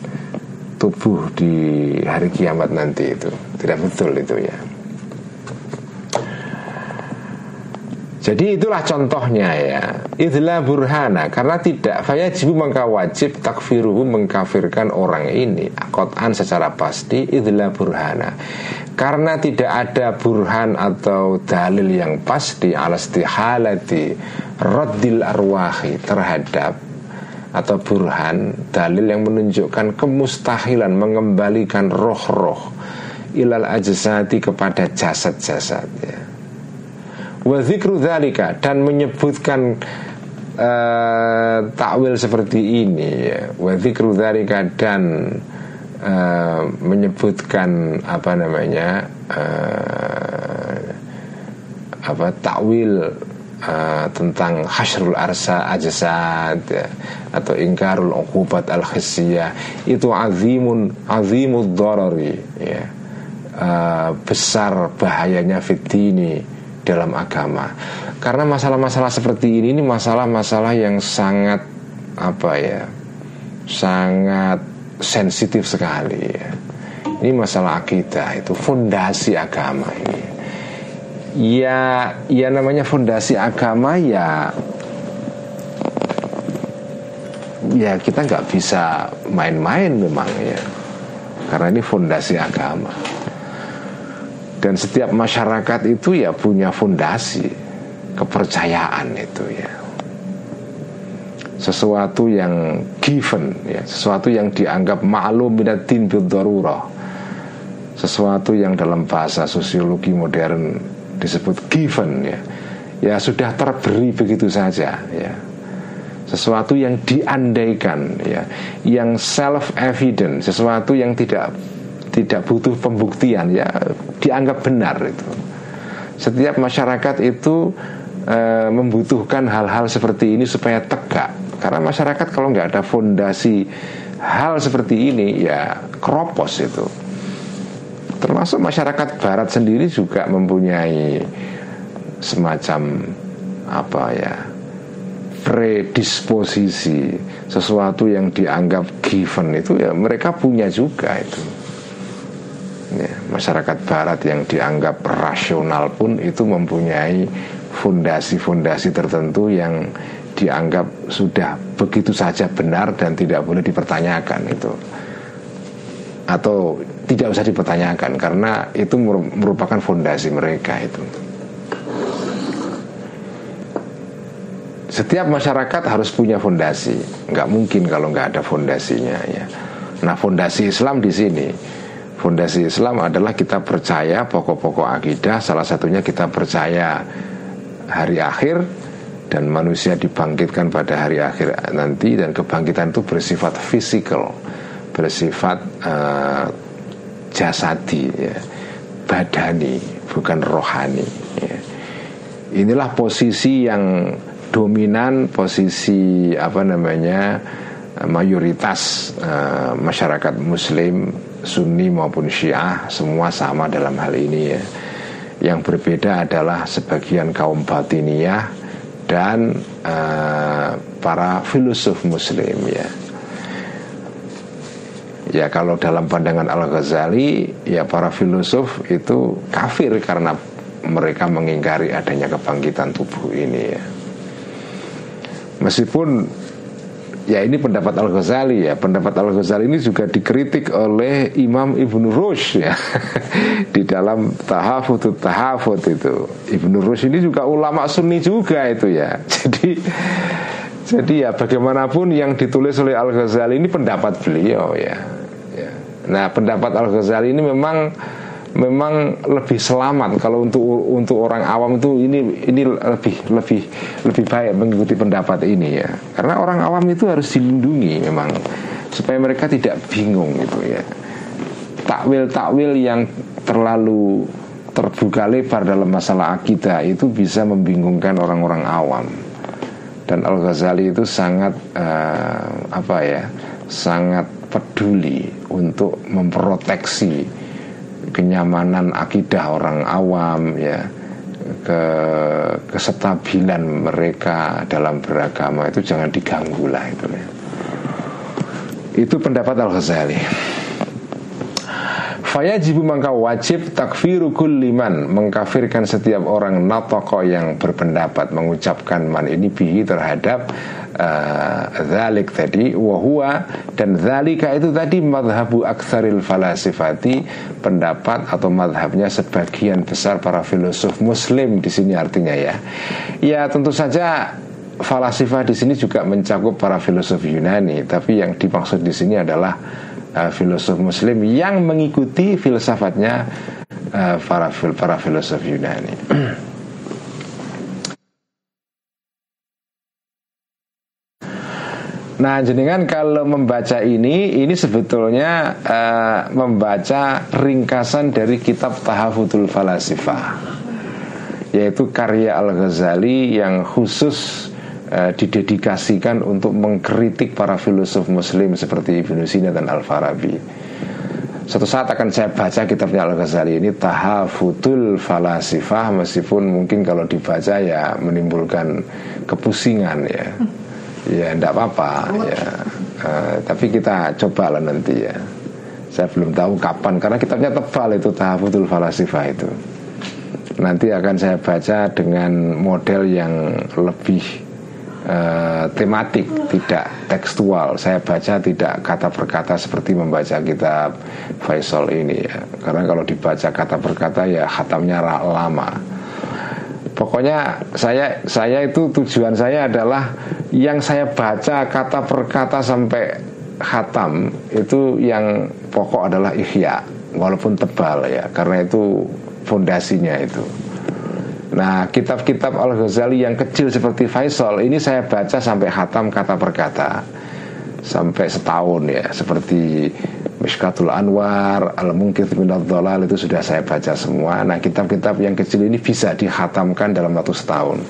tubuh di hari kiamat nanti itu tidak betul itu ya. Jadi itulah contohnya ya. Itulah burhana Karena tidak Fayajibu maka wajib takfiruhu mengkafirkan orang ini. Kotan secara pasti Itulah burhana. Karena tidak ada burhan atau dalil yang pasti Alastihalati Raddil arwahi terhadap Atau burhan Dalil yang menunjukkan kemustahilan Mengembalikan roh-roh Ilal ajasati kepada jasad-jasad ya wa dzikru dan menyebutkan uh, takwil seperti ini. Ya wa dan uh, menyebutkan apa namanya uh, apa takwil uh, tentang hasrul arsa ajsad ya, atau ingkarul uqubat al khisiyah itu azimun azimud darari ya. Uh, besar bahayanya fitini dalam agama. Karena masalah-masalah seperti ini ini masalah-masalah yang sangat apa ya? sangat sensitif sekali ya. Ini masalah akidah itu fondasi agama ini. Ya, ya namanya fondasi agama ya ya kita nggak bisa main-main memang ya karena ini fondasi agama dan setiap masyarakat itu ya punya fondasi kepercayaan itu ya. Sesuatu yang given ya, sesuatu yang dianggap maklum minatin bidharurah. Sesuatu yang dalam bahasa sosiologi modern disebut given ya. Ya sudah terberi begitu saja ya sesuatu yang diandaikan ya yang self evident sesuatu yang tidak tidak butuh pembuktian ya dianggap benar itu. Setiap masyarakat itu e, membutuhkan hal-hal seperti ini supaya tegak. Karena masyarakat kalau nggak ada fondasi hal seperti ini ya keropos itu. Termasuk masyarakat Barat sendiri juga mempunyai semacam apa ya predisposisi sesuatu yang dianggap given itu ya mereka punya juga itu ya, masyarakat barat yang dianggap rasional pun itu mempunyai fondasi-fondasi tertentu yang dianggap sudah begitu saja benar dan tidak boleh dipertanyakan itu. Atau tidak usah dipertanyakan karena itu merupakan fondasi mereka itu. Setiap masyarakat harus punya fondasi. Nggak mungkin kalau nggak ada fondasinya ya. Nah fondasi Islam di sini fondasi Islam adalah kita percaya pokok-pokok akidah salah satunya kita percaya hari akhir dan manusia dibangkitkan pada hari akhir nanti dan kebangkitan itu bersifat fisikal bersifat uh, jasadi ya, badani bukan rohani ya. inilah posisi yang dominan posisi apa namanya mayoritas uh, masyarakat muslim sunni maupun syiah semua sama dalam hal ini ya. Yang berbeda adalah sebagian kaum batiniyah dan uh, para filosof muslim ya. Ya kalau dalam pandangan Al Ghazali ya para filosof itu kafir karena mereka mengingkari adanya kebangkitan tubuh ini ya. Meskipun ya ini pendapat Al Ghazali ya. Pendapat Al Ghazali ini juga dikritik oleh Imam Ibnu Rushd ya. Di dalam tahafut tahafut itu. Ibnu Rushd ini juga ulama Sunni juga itu ya. Jadi jadi ya bagaimanapun yang ditulis oleh Al Ghazali ini pendapat beliau ya, ya. nah pendapat Al Ghazali ini memang memang lebih selamat kalau untuk untuk orang awam itu ini ini lebih lebih lebih baik mengikuti pendapat ini ya. Karena orang awam itu harus dilindungi memang supaya mereka tidak bingung gitu ya. Takwil takwil yang terlalu terbuka lebar dalam masalah akidah itu bisa membingungkan orang-orang awam. Dan Al Ghazali itu sangat uh, apa ya sangat peduli untuk memproteksi kenyamanan akidah orang awam ya ke kesetabilan mereka dalam beragama itu jangan diganggu lah itu ya. Itu pendapat Al Ghazali. Fayajibu maka wajib takfiru kulliman Mengkafirkan setiap orang natoko yang berpendapat Mengucapkan man ini bihi terhadap uh, Zalik tadi Wahua Dan zalika itu tadi Madhabu aksaril falasifati Pendapat atau madhabnya Sebagian besar para filosof muslim di sini artinya ya. Ya tentu saja falasifah di sini juga mencakup para filosof Yunani, tapi yang dimaksud di sini adalah uh, filosof Muslim yang mengikuti filsafatnya uh, para para filosof Yunani. Nah, jenengan kalau membaca ini, ini sebetulnya uh, membaca ringkasan dari kitab Tahafutul Falasifah, yaitu karya Al Ghazali yang khusus uh, didedikasikan untuk mengkritik para filosof muslim seperti Ibnu Sina dan Al-Farabi. Suatu saat akan saya baca kitabnya Al-Ghazali ini Tahafutul Falasifah Meskipun mungkin kalau dibaca ya menimbulkan kepusingan ya. Ya tidak apa-apa ya. Uh, Tapi kita coba lah nanti ya. Saya belum tahu kapan Karena kitabnya tebal itu Tahafutul Falasifah itu. Nanti akan saya baca dengan model yang lebih uh, tematik, tidak tekstual. Saya baca tidak kata per kata seperti membaca kitab Faisal ini ya. Karena kalau dibaca kata per kata ya khatamnya lama. Pokoknya saya saya itu tujuan saya adalah yang saya baca kata per kata sampai khatam itu yang pokok adalah ihya walaupun tebal ya karena itu fondasinya itu. Nah kitab-kitab Al-Ghazali yang kecil seperti Faisal Ini saya baca sampai khatam kata per kata. Sampai setahun ya Seperti Mishkatul Anwar Al-Mungkith bin itu sudah saya baca semua. Nah kitab-kitab yang kecil ini bisa dihatamkan dalam waktu setahun.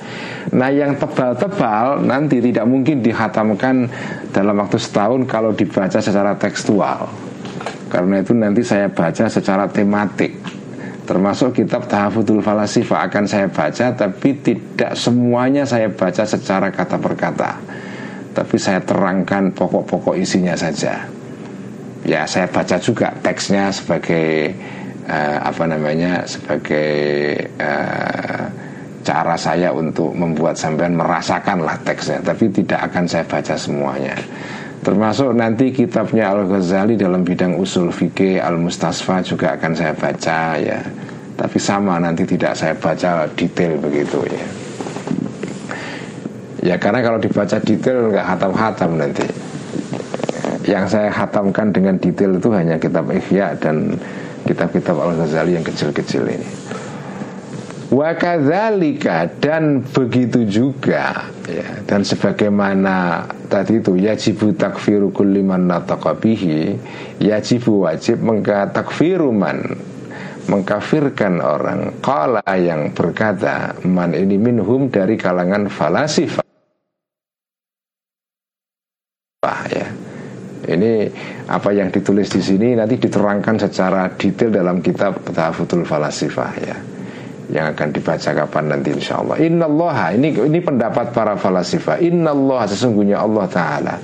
Nah yang tebal-tebal nanti tidak mungkin dihatamkan dalam waktu setahun Kalau dibaca secara tekstual. Karena itu nanti saya baca secara tematik Termasuk kitab Tahafudul Falasifa akan saya baca Tapi tidak semuanya saya baca secara kata per kata. Tapi saya terangkan pokok-pokok isinya saja. Ya saya baca juga teksnya sebagai uh, Apa namanya Sebagai uh, cara saya untuk membuat sampean merasakanlah teksnya. Tapi tidak akan saya baca semuanya Termasuk nanti kitabnya Al-Ghazali dalam bidang usul fikih Al-Mustasfa juga akan saya baca ya. Tapi sama nanti tidak saya baca detail begitu ya. Ya karena kalau dibaca detail nggak hatam-hatam nanti. Yang saya hatamkan dengan detail itu hanya kitab Ihya dan kitab-kitab Al-Ghazali yang kecil-kecil ini. Wakadzalika dan begitu juga ya, dan sebagaimana tadi itu yajibu takfiru kulli man yajibu wajib mengkatakfiru man mengkafirkan orang. Kala yang berkata man ini minhum dari kalangan falasifah ya. Ini apa yang ditulis di sini nanti diterangkan secara detail dalam kitab Tahafutul Falasifah ya yang akan dibaca kapan nanti insya Allah. Inna Allah ini ini pendapat para falasifa. Inna Allah sesungguhnya Allah Taala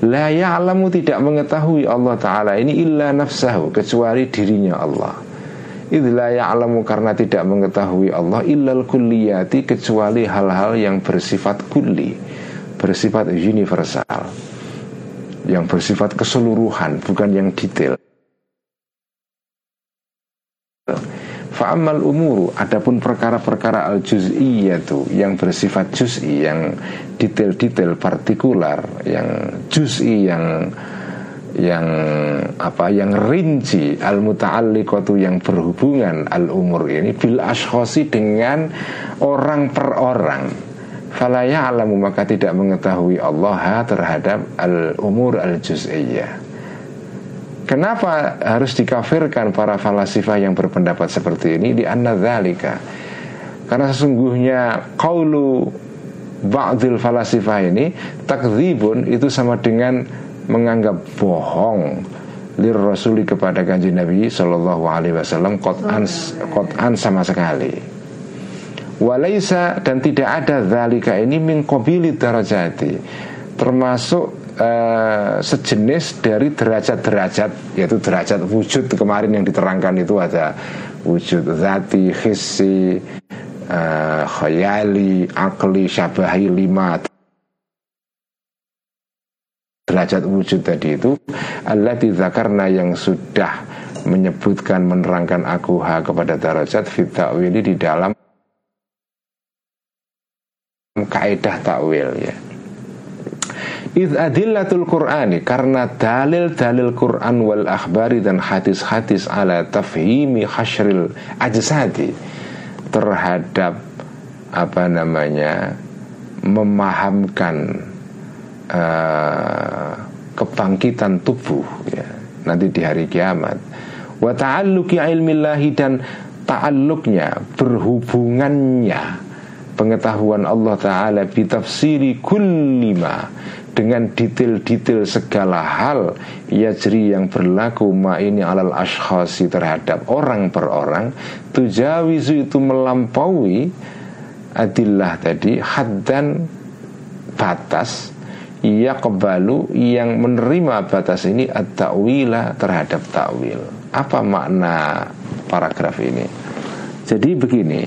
la ya'lamu tidak mengetahui Allah Taala ini illa nafsahu kecuali dirinya Allah. Idla ya'lamu karena tidak mengetahui Allah illal kulliyati kecuali hal-hal yang bersifat kulli, bersifat universal, yang bersifat keseluruhan, bukan yang detail. Fa'amal umuru Adapun perkara-perkara al juz'iyatu Yang bersifat juz'i Yang detail-detail partikular Yang juz'i yang yang apa yang rinci al muta'alliqatu yang berhubungan al umur ini bil ashkhasi dengan orang per orang. Fala ya'lamu maka tidak mengetahui Allah terhadap al umur al juz'iyah Kenapa harus dikafirkan para falasifah yang berpendapat seperti ini di anna dzalika? Karena sesungguhnya qaulu ba'dil falasifah ini takdzibun itu sama dengan menganggap bohong lir rasuli kepada kanjeng Nabi Shallallahu alaihi wasallam qat'an qat'an sama sekali. Walaisa dan tidak ada zalika ini min qabili darajati termasuk uh, sejenis dari derajat-derajat yaitu derajat wujud kemarin yang diterangkan itu ada wujud zati, hissi, uh, khayali, akli, syabahi lima. Derajat wujud tadi itu Allah karena yang sudah menyebutkan menerangkan akuha kepada derajat fitakwili di dalam kaidah takwil ya Id adillatul Qur'ani karena dalil-dalil Qur'an wal akhbari dan hadis-hadis ala tafhimi hasyril ajsadi terhadap apa namanya memahamkan uh, kebangkitan tubuh ya, nanti di hari kiamat. Wa ta'alluqi ilmillahi dan ta'alluqnya berhubungannya pengetahuan Allah Ta'ala bitafsiri kullima dengan detail-detail segala hal yajri yang berlaku ma ini alal ashkhasi terhadap orang per orang tujawizu itu melampaui adillah tadi haddan batas ia kebalu yang menerima batas ini at-ta'wila terhadap ta'wil. Apa makna paragraf ini jadi begini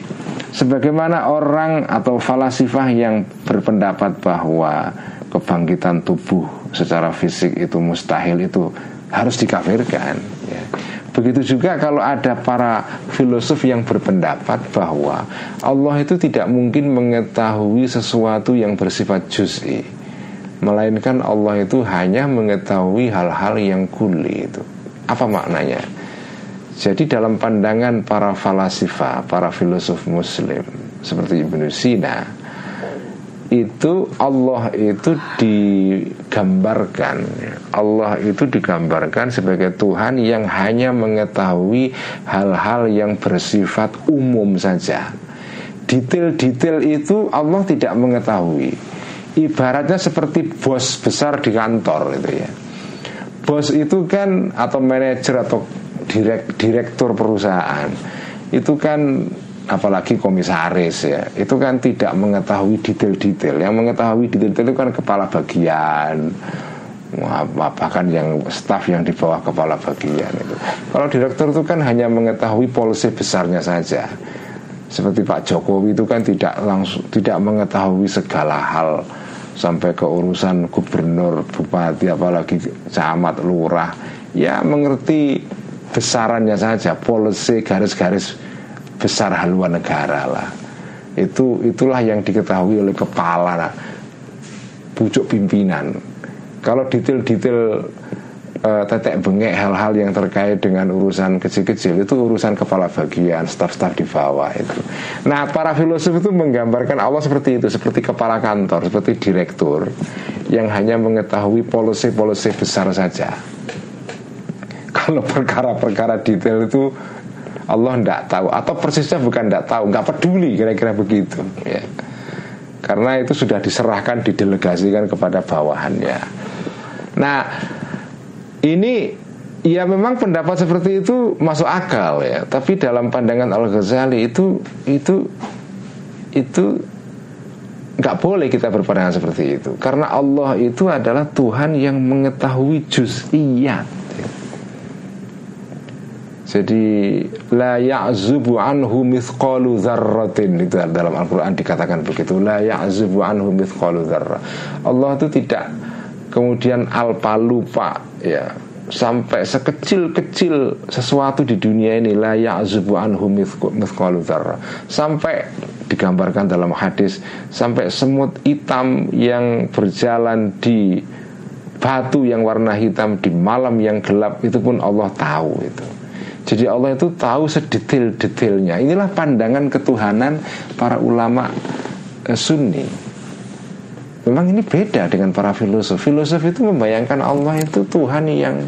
sebagaimana orang atau falasifah yang berpendapat bahwa kebangkitan tubuh secara fisik itu mustahil itu harus dikafirkan ya. Begitu juga kalau ada para filosof yang berpendapat bahwa Allah itu tidak mungkin mengetahui sesuatu yang bersifat juz'i Melainkan Allah itu hanya mengetahui hal-hal yang kuli itu Apa maknanya? Jadi dalam pandangan para falasifa, para filosof muslim Seperti Ibnu Sina itu Allah itu digambarkan Allah itu digambarkan sebagai Tuhan yang hanya mengetahui hal-hal yang bersifat umum saja. Detail-detail itu Allah tidak mengetahui. Ibaratnya seperti bos besar di kantor itu ya. Bos itu kan atau manajer atau direk, direktur perusahaan. Itu kan apalagi komisaris ya itu kan tidak mengetahui detail-detail. Yang mengetahui detail-detail itu kan kepala bagian bahkan yang staf yang di bawah kepala bagian itu. Kalau direktur itu kan hanya mengetahui polisi besarnya saja. Seperti Pak Jokowi itu kan tidak langsung tidak mengetahui segala hal. Sampai ke urusan gubernur, bupati, apalagi camat, lurah, ya mengerti besarannya saja, polisi garis-garis besar haluan negara lah. Itu itulah yang diketahui oleh kepala pucuk pimpinan. Kalau detail-detail uh, tetek bengek hal-hal yang terkait dengan urusan kecil-kecil itu urusan kepala bagian staf-staf di bawah itu. Nah para filosof itu menggambarkan Allah seperti itu seperti kepala kantor seperti direktur yang hanya mengetahui polisi-polisi besar saja. Kalau perkara-perkara detail itu Allah tidak tahu. Atau persisnya bukan tidak tahu nggak peduli kira-kira begitu. Ya. Karena itu sudah diserahkan didelegasikan kepada bawahannya. Nah ini ya memang pendapat seperti itu masuk akal ya. Tapi dalam pandangan Al Ghazali itu itu itu nggak boleh kita berpandangan seperti itu. Karena Allah itu adalah Tuhan yang mengetahui juz'iyat jadi la ya'zubu anhu mithqalu dzarratin itu dalam Al-Qur'an dikatakan begitu la ya'zubu anhu mithqalu dzarrah. Allah itu tidak kemudian alpa lupa ya sampai sekecil-kecil sesuatu di dunia ini la ya'zubu anhu mithqalu dzarrah. Sampai digambarkan dalam hadis sampai semut hitam yang berjalan di batu yang warna hitam di malam yang gelap itu pun Allah tahu itu. Jadi Allah itu tahu sedetail-detailnya. Inilah pandangan ketuhanan para ulama eh, Sunni. Memang ini beda dengan para filosof. Filosof itu membayangkan Allah itu Tuhan yang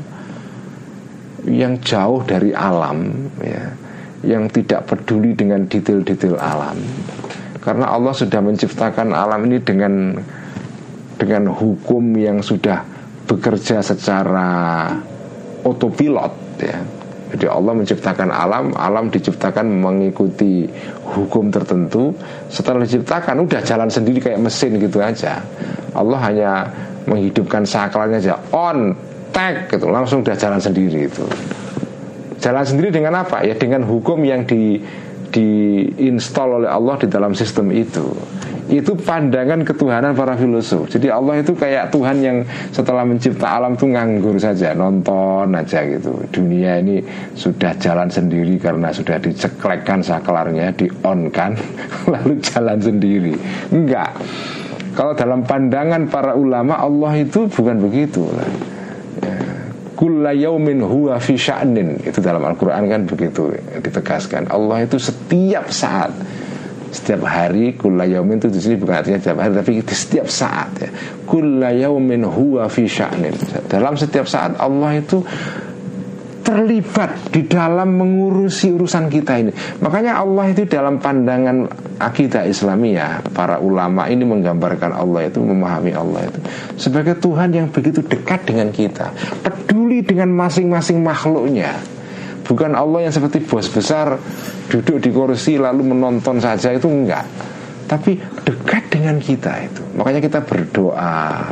yang jauh dari alam, ya, yang tidak peduli dengan detail-detail alam. Karena Allah sudah menciptakan alam ini dengan dengan hukum yang sudah bekerja secara otopilot, ya jadi Allah menciptakan alam, alam diciptakan mengikuti hukum tertentu. Setelah diciptakan udah jalan sendiri kayak mesin gitu aja. Allah hanya menghidupkan sakralnya aja on tag gitu langsung udah jalan sendiri itu. Jalan sendiri dengan apa? Ya dengan hukum yang di diinstal oleh Allah di dalam sistem itu itu pandangan ketuhanan para filosof. Jadi Allah itu kayak Tuhan yang setelah mencipta alam tuh nganggur saja, nonton aja gitu. Dunia ini sudah jalan sendiri karena sudah diceklekkan saklarnya, di on kan, lalu jalan sendiri. Enggak. Kalau dalam pandangan para ulama Allah itu bukan begitu. Ya. Yaumin huwa fi sya'nin Itu dalam Al-Quran kan begitu ditegaskan Allah itu setiap saat setiap hari kulayaumin itu di sini bukan artinya setiap hari tapi di setiap saat ya. Kulayaumin huwa fi sya'nin dalam setiap saat Allah itu terlibat di dalam mengurusi urusan kita ini. Makanya Allah itu dalam pandangan akidah Islamiyah para ulama ini menggambarkan Allah itu memahami Allah itu sebagai Tuhan yang begitu dekat dengan kita peduli dengan masing-masing makhluknya Bukan Allah yang seperti bos besar duduk di kursi lalu menonton saja itu enggak. Tapi dekat dengan kita itu. Makanya kita berdoa,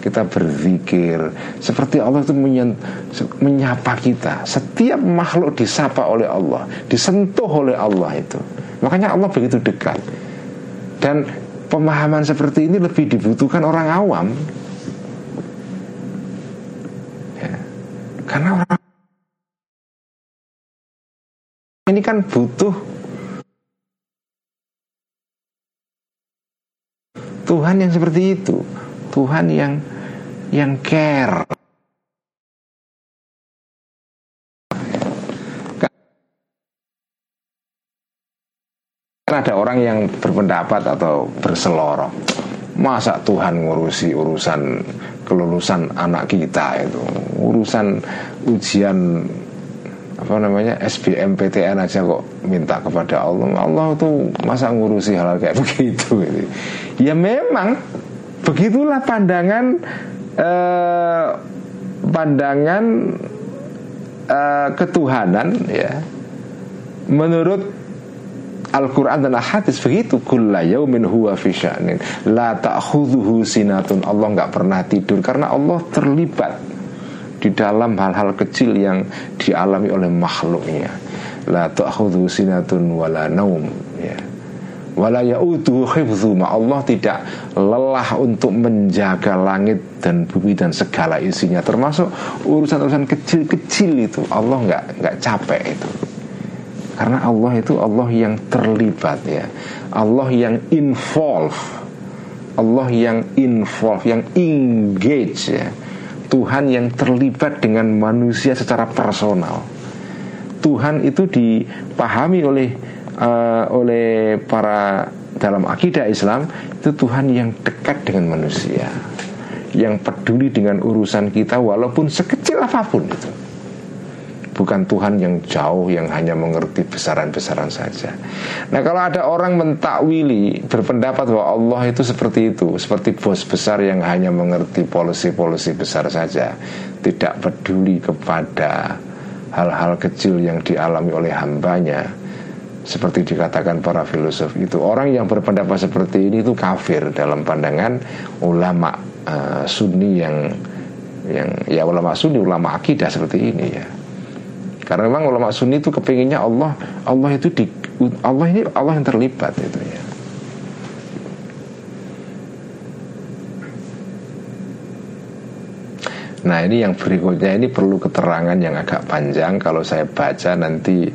kita berzikir seperti Allah itu menyapa kita. Setiap makhluk disapa oleh Allah, disentuh oleh Allah itu. Makanya Allah begitu dekat. Dan pemahaman seperti ini lebih dibutuhkan orang awam. Ya. Karena orang ini kan butuh Tuhan yang seperti itu. Tuhan yang yang care. Kan ada orang yang berpendapat atau berseloroh. Masa Tuhan ngurusi urusan kelulusan anak kita itu? Urusan ujian apa namanya SBMPTN aja kok minta kepada Allah. Allah tuh masa ngurusi hal, -hal kayak begitu gitu. ya memang begitulah pandangan eh, pandangan eh, ketuhanan ya. Menurut Al-Quran dan Al-Hadis begitu. Kulla yaumin huwa fi La ta'khudhuhu sinatun. Allah nggak pernah tidur Karena Allah terlibat Di dalam hal-hal kecil yang dialami oleh makhluknya. La ta'khudhuhu sinatun wala naum ya. Wala khifzuma Allah tidak lelah untuk menjaga langit dan bumi dan segala isinya Termasuk urusan-urusan kecil-kecil itu. Allah nggak nggak capek itu. Karena Allah itu Allah yang terlibat ya. Allah yang involve. Allah yang involve Yang engage ya Tuhan yang terlibat dengan manusia secara personal. Tuhan itu dipahami oleh uh, oleh para dalam akidah Islam itu Tuhan yang dekat dengan manusia yang peduli dengan urusan kita walaupun sekecil apa pun itu bukan Tuhan yang jauh yang hanya mengerti besaran-besaran saja. Nah, kalau ada orang mentakwili berpendapat bahwa Allah itu seperti itu, seperti bos besar yang hanya mengerti polisi-polisi besar saja, tidak peduli kepada hal-hal kecil yang dialami oleh hambanya, seperti dikatakan para filosof itu orang yang berpendapat seperti ini itu kafir dalam pandangan ulama uh, sunni yang yang ya ulama sunni ulama akidah seperti ini ya karena memang ulama sunni itu kepinginnya Allah. Allah itu di Allah ini Allah yang terlibat itu ya. Nah ini yang berikutnya. Ini perlu keterangan yang agak panjang. Kalau saya baca nanti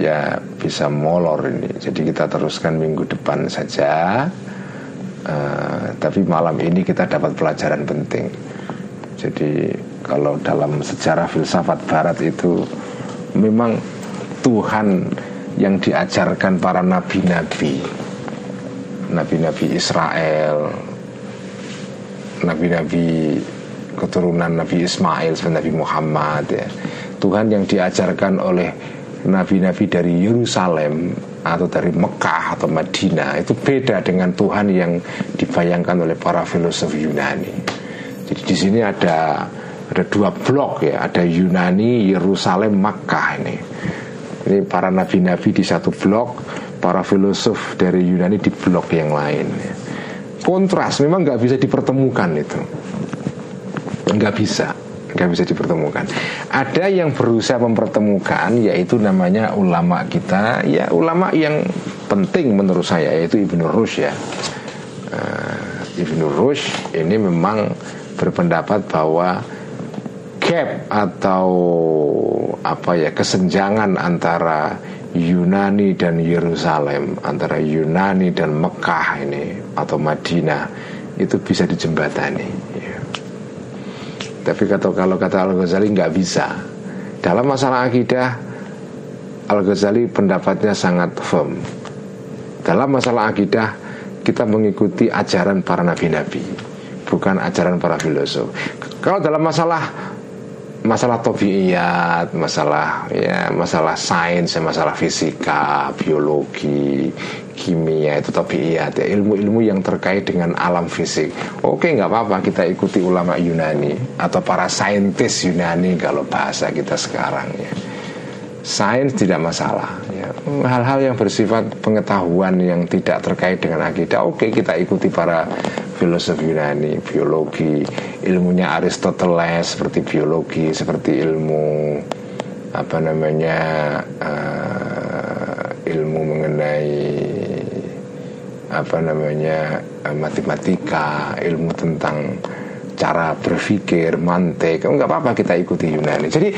ya bisa molor ini. Jadi kita teruskan minggu depan saja. Uh, Tapi malam ini kita dapat pelajaran penting. Jadi kalau dalam sejarah filsafat barat itu memang Tuhan yang diajarkan para nabi-nabi nabi-nabi Israel nabi-nabi keturunan Nabi Ismail seperti Nabi Muhammad ya. Tuhan yang diajarkan oleh nabi-nabi dari Yerusalem atau dari Mekah atau Madinah itu beda dengan Tuhan yang dibayangkan oleh para filosof Yunani. Jadi di sini ada ada dua blok ya. Ada Yunani Yerusalem Makkah ini. Ini para nabi-nabi di satu blok para filosof dari Yunani di blok yang lain. Kontras memang nggak bisa dipertemukan itu. Nggak bisa nggak bisa dipertemukan. Ada yang berusaha mempertemukan yaitu namanya ulama kita. Ya ulama yang penting menurut saya yaitu Ibnu Rushd ya. Uh, Ibnu Rushd ini memang berpendapat bahwa gap atau apa ya kesenjangan antara Yunani dan Yerusalem antara Yunani dan Mekah ini atau Madinah itu bisa dijembatani ya. tapi kata kalau kata Al Ghazali nggak bisa. Dalam masalah akidah Al Ghazali pendapatnya sangat firm. Dalam masalah akidah kita mengikuti ajaran para nabi-nabi bukan ajaran para filosof. Kalau dalam masalah masalah tobiiyat, masalah ya masalah sains, masalah fisika, biologi, kimia itu tobiiyat ya ilmu-ilmu yang terkait dengan alam fisik. Oke nggak apa-apa kita ikuti ulama Yunani atau para saintis Yunani kalau bahasa kita sekarang ya. Sains tidak masalah ya. Hal-hal yang bersifat pengetahuan yang tidak terkait dengan akidah Oke kita ikuti para filosof Yunani, biologi, ilmunya Aristoteles seperti biologi, seperti ilmu apa namanya uh, ilmu mengenai apa namanya uh, matematika, ilmu tentang cara berpikir, mantek, enggak apa-apa kita ikuti Yunani. Jadi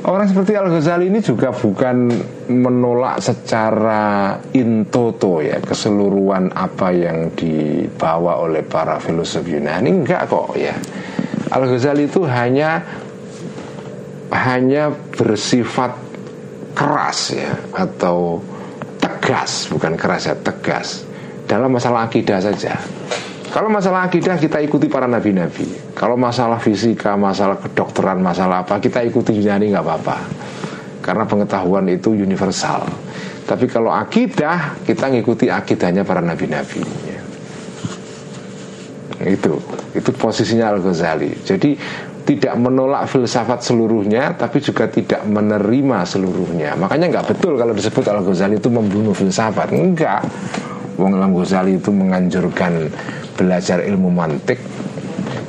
Orang seperti Al Ghazali ini juga bukan menolak secara intoto ya keseluruhan apa yang dibawa oleh para filosof Yunani enggak kok ya. Al Ghazali itu hanya hanya bersifat keras ya atau tegas bukan keras ya tegas dalam masalah akidah saja. Kalau masalah akidah kita ikuti para nabi-nabi. Kalau masalah fisika, masalah kedokteran, masalah apa kita ikuti Yunani nggak apa-apa. Karena pengetahuan itu universal. Tapi kalau akidah kita ngikuti akidahnya para nabi-nabi. Itu itu posisinya Al Ghazali. Jadi tidak menolak filsafat seluruhnya tapi juga tidak menerima seluruhnya makanya nggak betul kalau disebut Al Ghazali itu membunuh filsafat enggak Wong Al Ghazali itu menganjurkan belajar ilmu mantik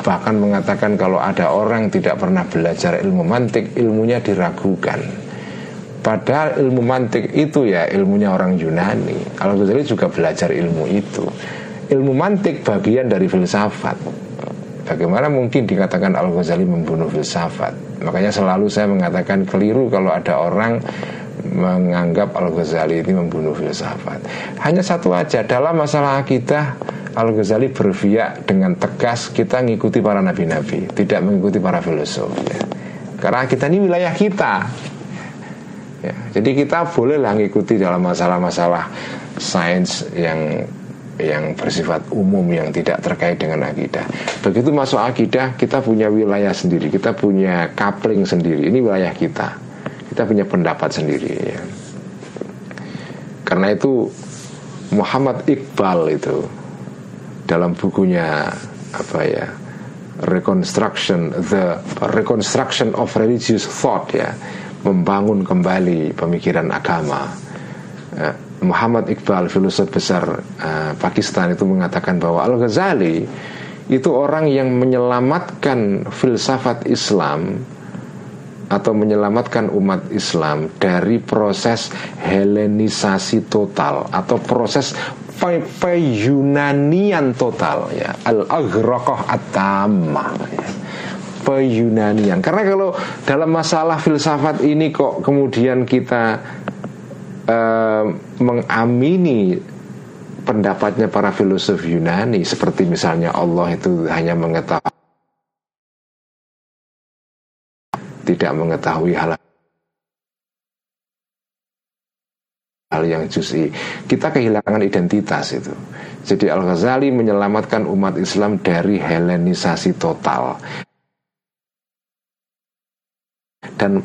bahkan mengatakan kalau ada orang tidak pernah belajar ilmu mantik ilmunya diragukan. Padahal ilmu mantik itu ya ilmunya orang Yunani. Al Ghazali juga belajar ilmu itu. Ilmu mantik bagian dari filsafat. Bagaimana mungkin dikatakan Al-Ghazali membunuh filsafat? Makanya selalu saya mengatakan keliru kalau ada orang menganggap Al-Ghazali ini membunuh filsafat. Hanya satu aja, dalam masalah akidah Al-Ghazali berpihak dengan tegas kita mengikuti para nabi-nabi Tidak mengikuti para filosof ya. Karena kita ini wilayah kita ya, Jadi kita bolehlah mengikuti dalam masalah-masalah sains yang yang bersifat umum yang tidak terkait dengan akidah. Begitu masuk akidah, kita punya wilayah sendiri, kita punya coupling sendiri. Ini wilayah kita. Kita punya pendapat sendiri. Ya. Karena itu Muhammad Iqbal itu dalam bukunya apa ya Reconstruction the Reconstruction of Religious Thought ya membangun kembali pemikiran agama. Ya Muhammad Iqbal filosof besar uh, Pakistan itu mengatakan bahwa Al Ghazali itu orang yang menyelamatkan filsafat Islam atau menyelamatkan umat Islam dari proses Helenisasi total atau proses peyunanian total ya al aghrokoh atama ya. peyunanian karena kalau dalam masalah filsafat ini kok kemudian kita uh, mengamini pendapatnya para filosof Yunani seperti misalnya Allah itu hanya mengetahui tidak mengetahui hal hal yang juzi kita kehilangan identitas itu jadi Al Ghazali menyelamatkan umat Islam dari Helenisasi total dan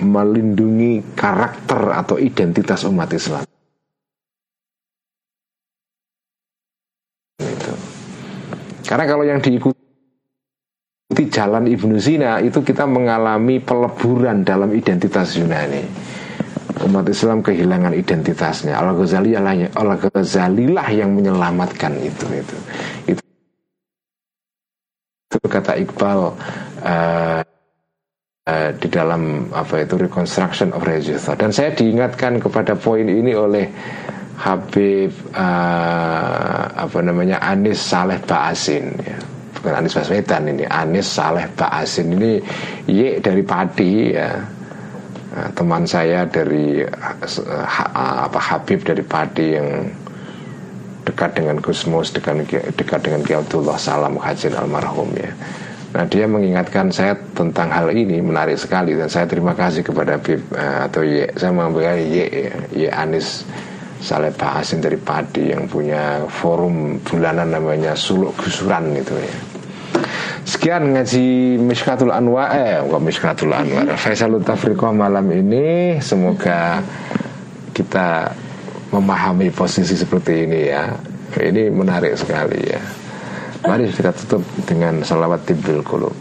melindungi karakter atau identitas umat Islam. Itu. Karena kalau yang diikuti jalan Ibnu Sina itu kita mengalami peleburan dalam identitas Yunani. Umat Islam kehilangan identitasnya. Al Ghazali Al Ghazali lah yang menyelamatkan itu itu. Itu, itu kata Iqbal. Uh, Eh, di dalam apa itu reconstruction of thought dan saya diingatkan kepada poin ini oleh Habib uh, apa namanya Anis Saleh Baasin ya bukan Anis Baswedan ini Anis Saleh Baasin ini Y dari Padi ya uh, teman saya dari uh, ha, apa Habib dari Padi yang dekat dengan Gusmus dekat dekat dengan Kiai Salam Hajin almarhum ya. Nah dia mengingatkan saya tentang hal ini menarik sekali. Dan saya terima kasih kepada Bib uh, atau Ye saya mengambil Ye Ye Anis Saleh Bahasin dari Padi yang punya forum bulanan namanya Suluk Gusuran itu ya. Sekian ngaji Mishkatul Anwar eh bukan Mishkatul Anwar Faisalut Tafriqah malam ini semoga kita memahami posisi seperti ini ya. Ini menarik sekali ya. Mari kita tutup dengan salawat tibil kulub.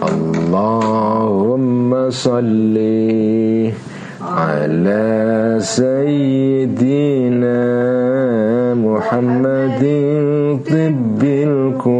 Allahumma salli ala sayyidina Muhammadin tibbil qulubi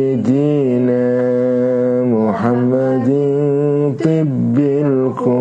القلوب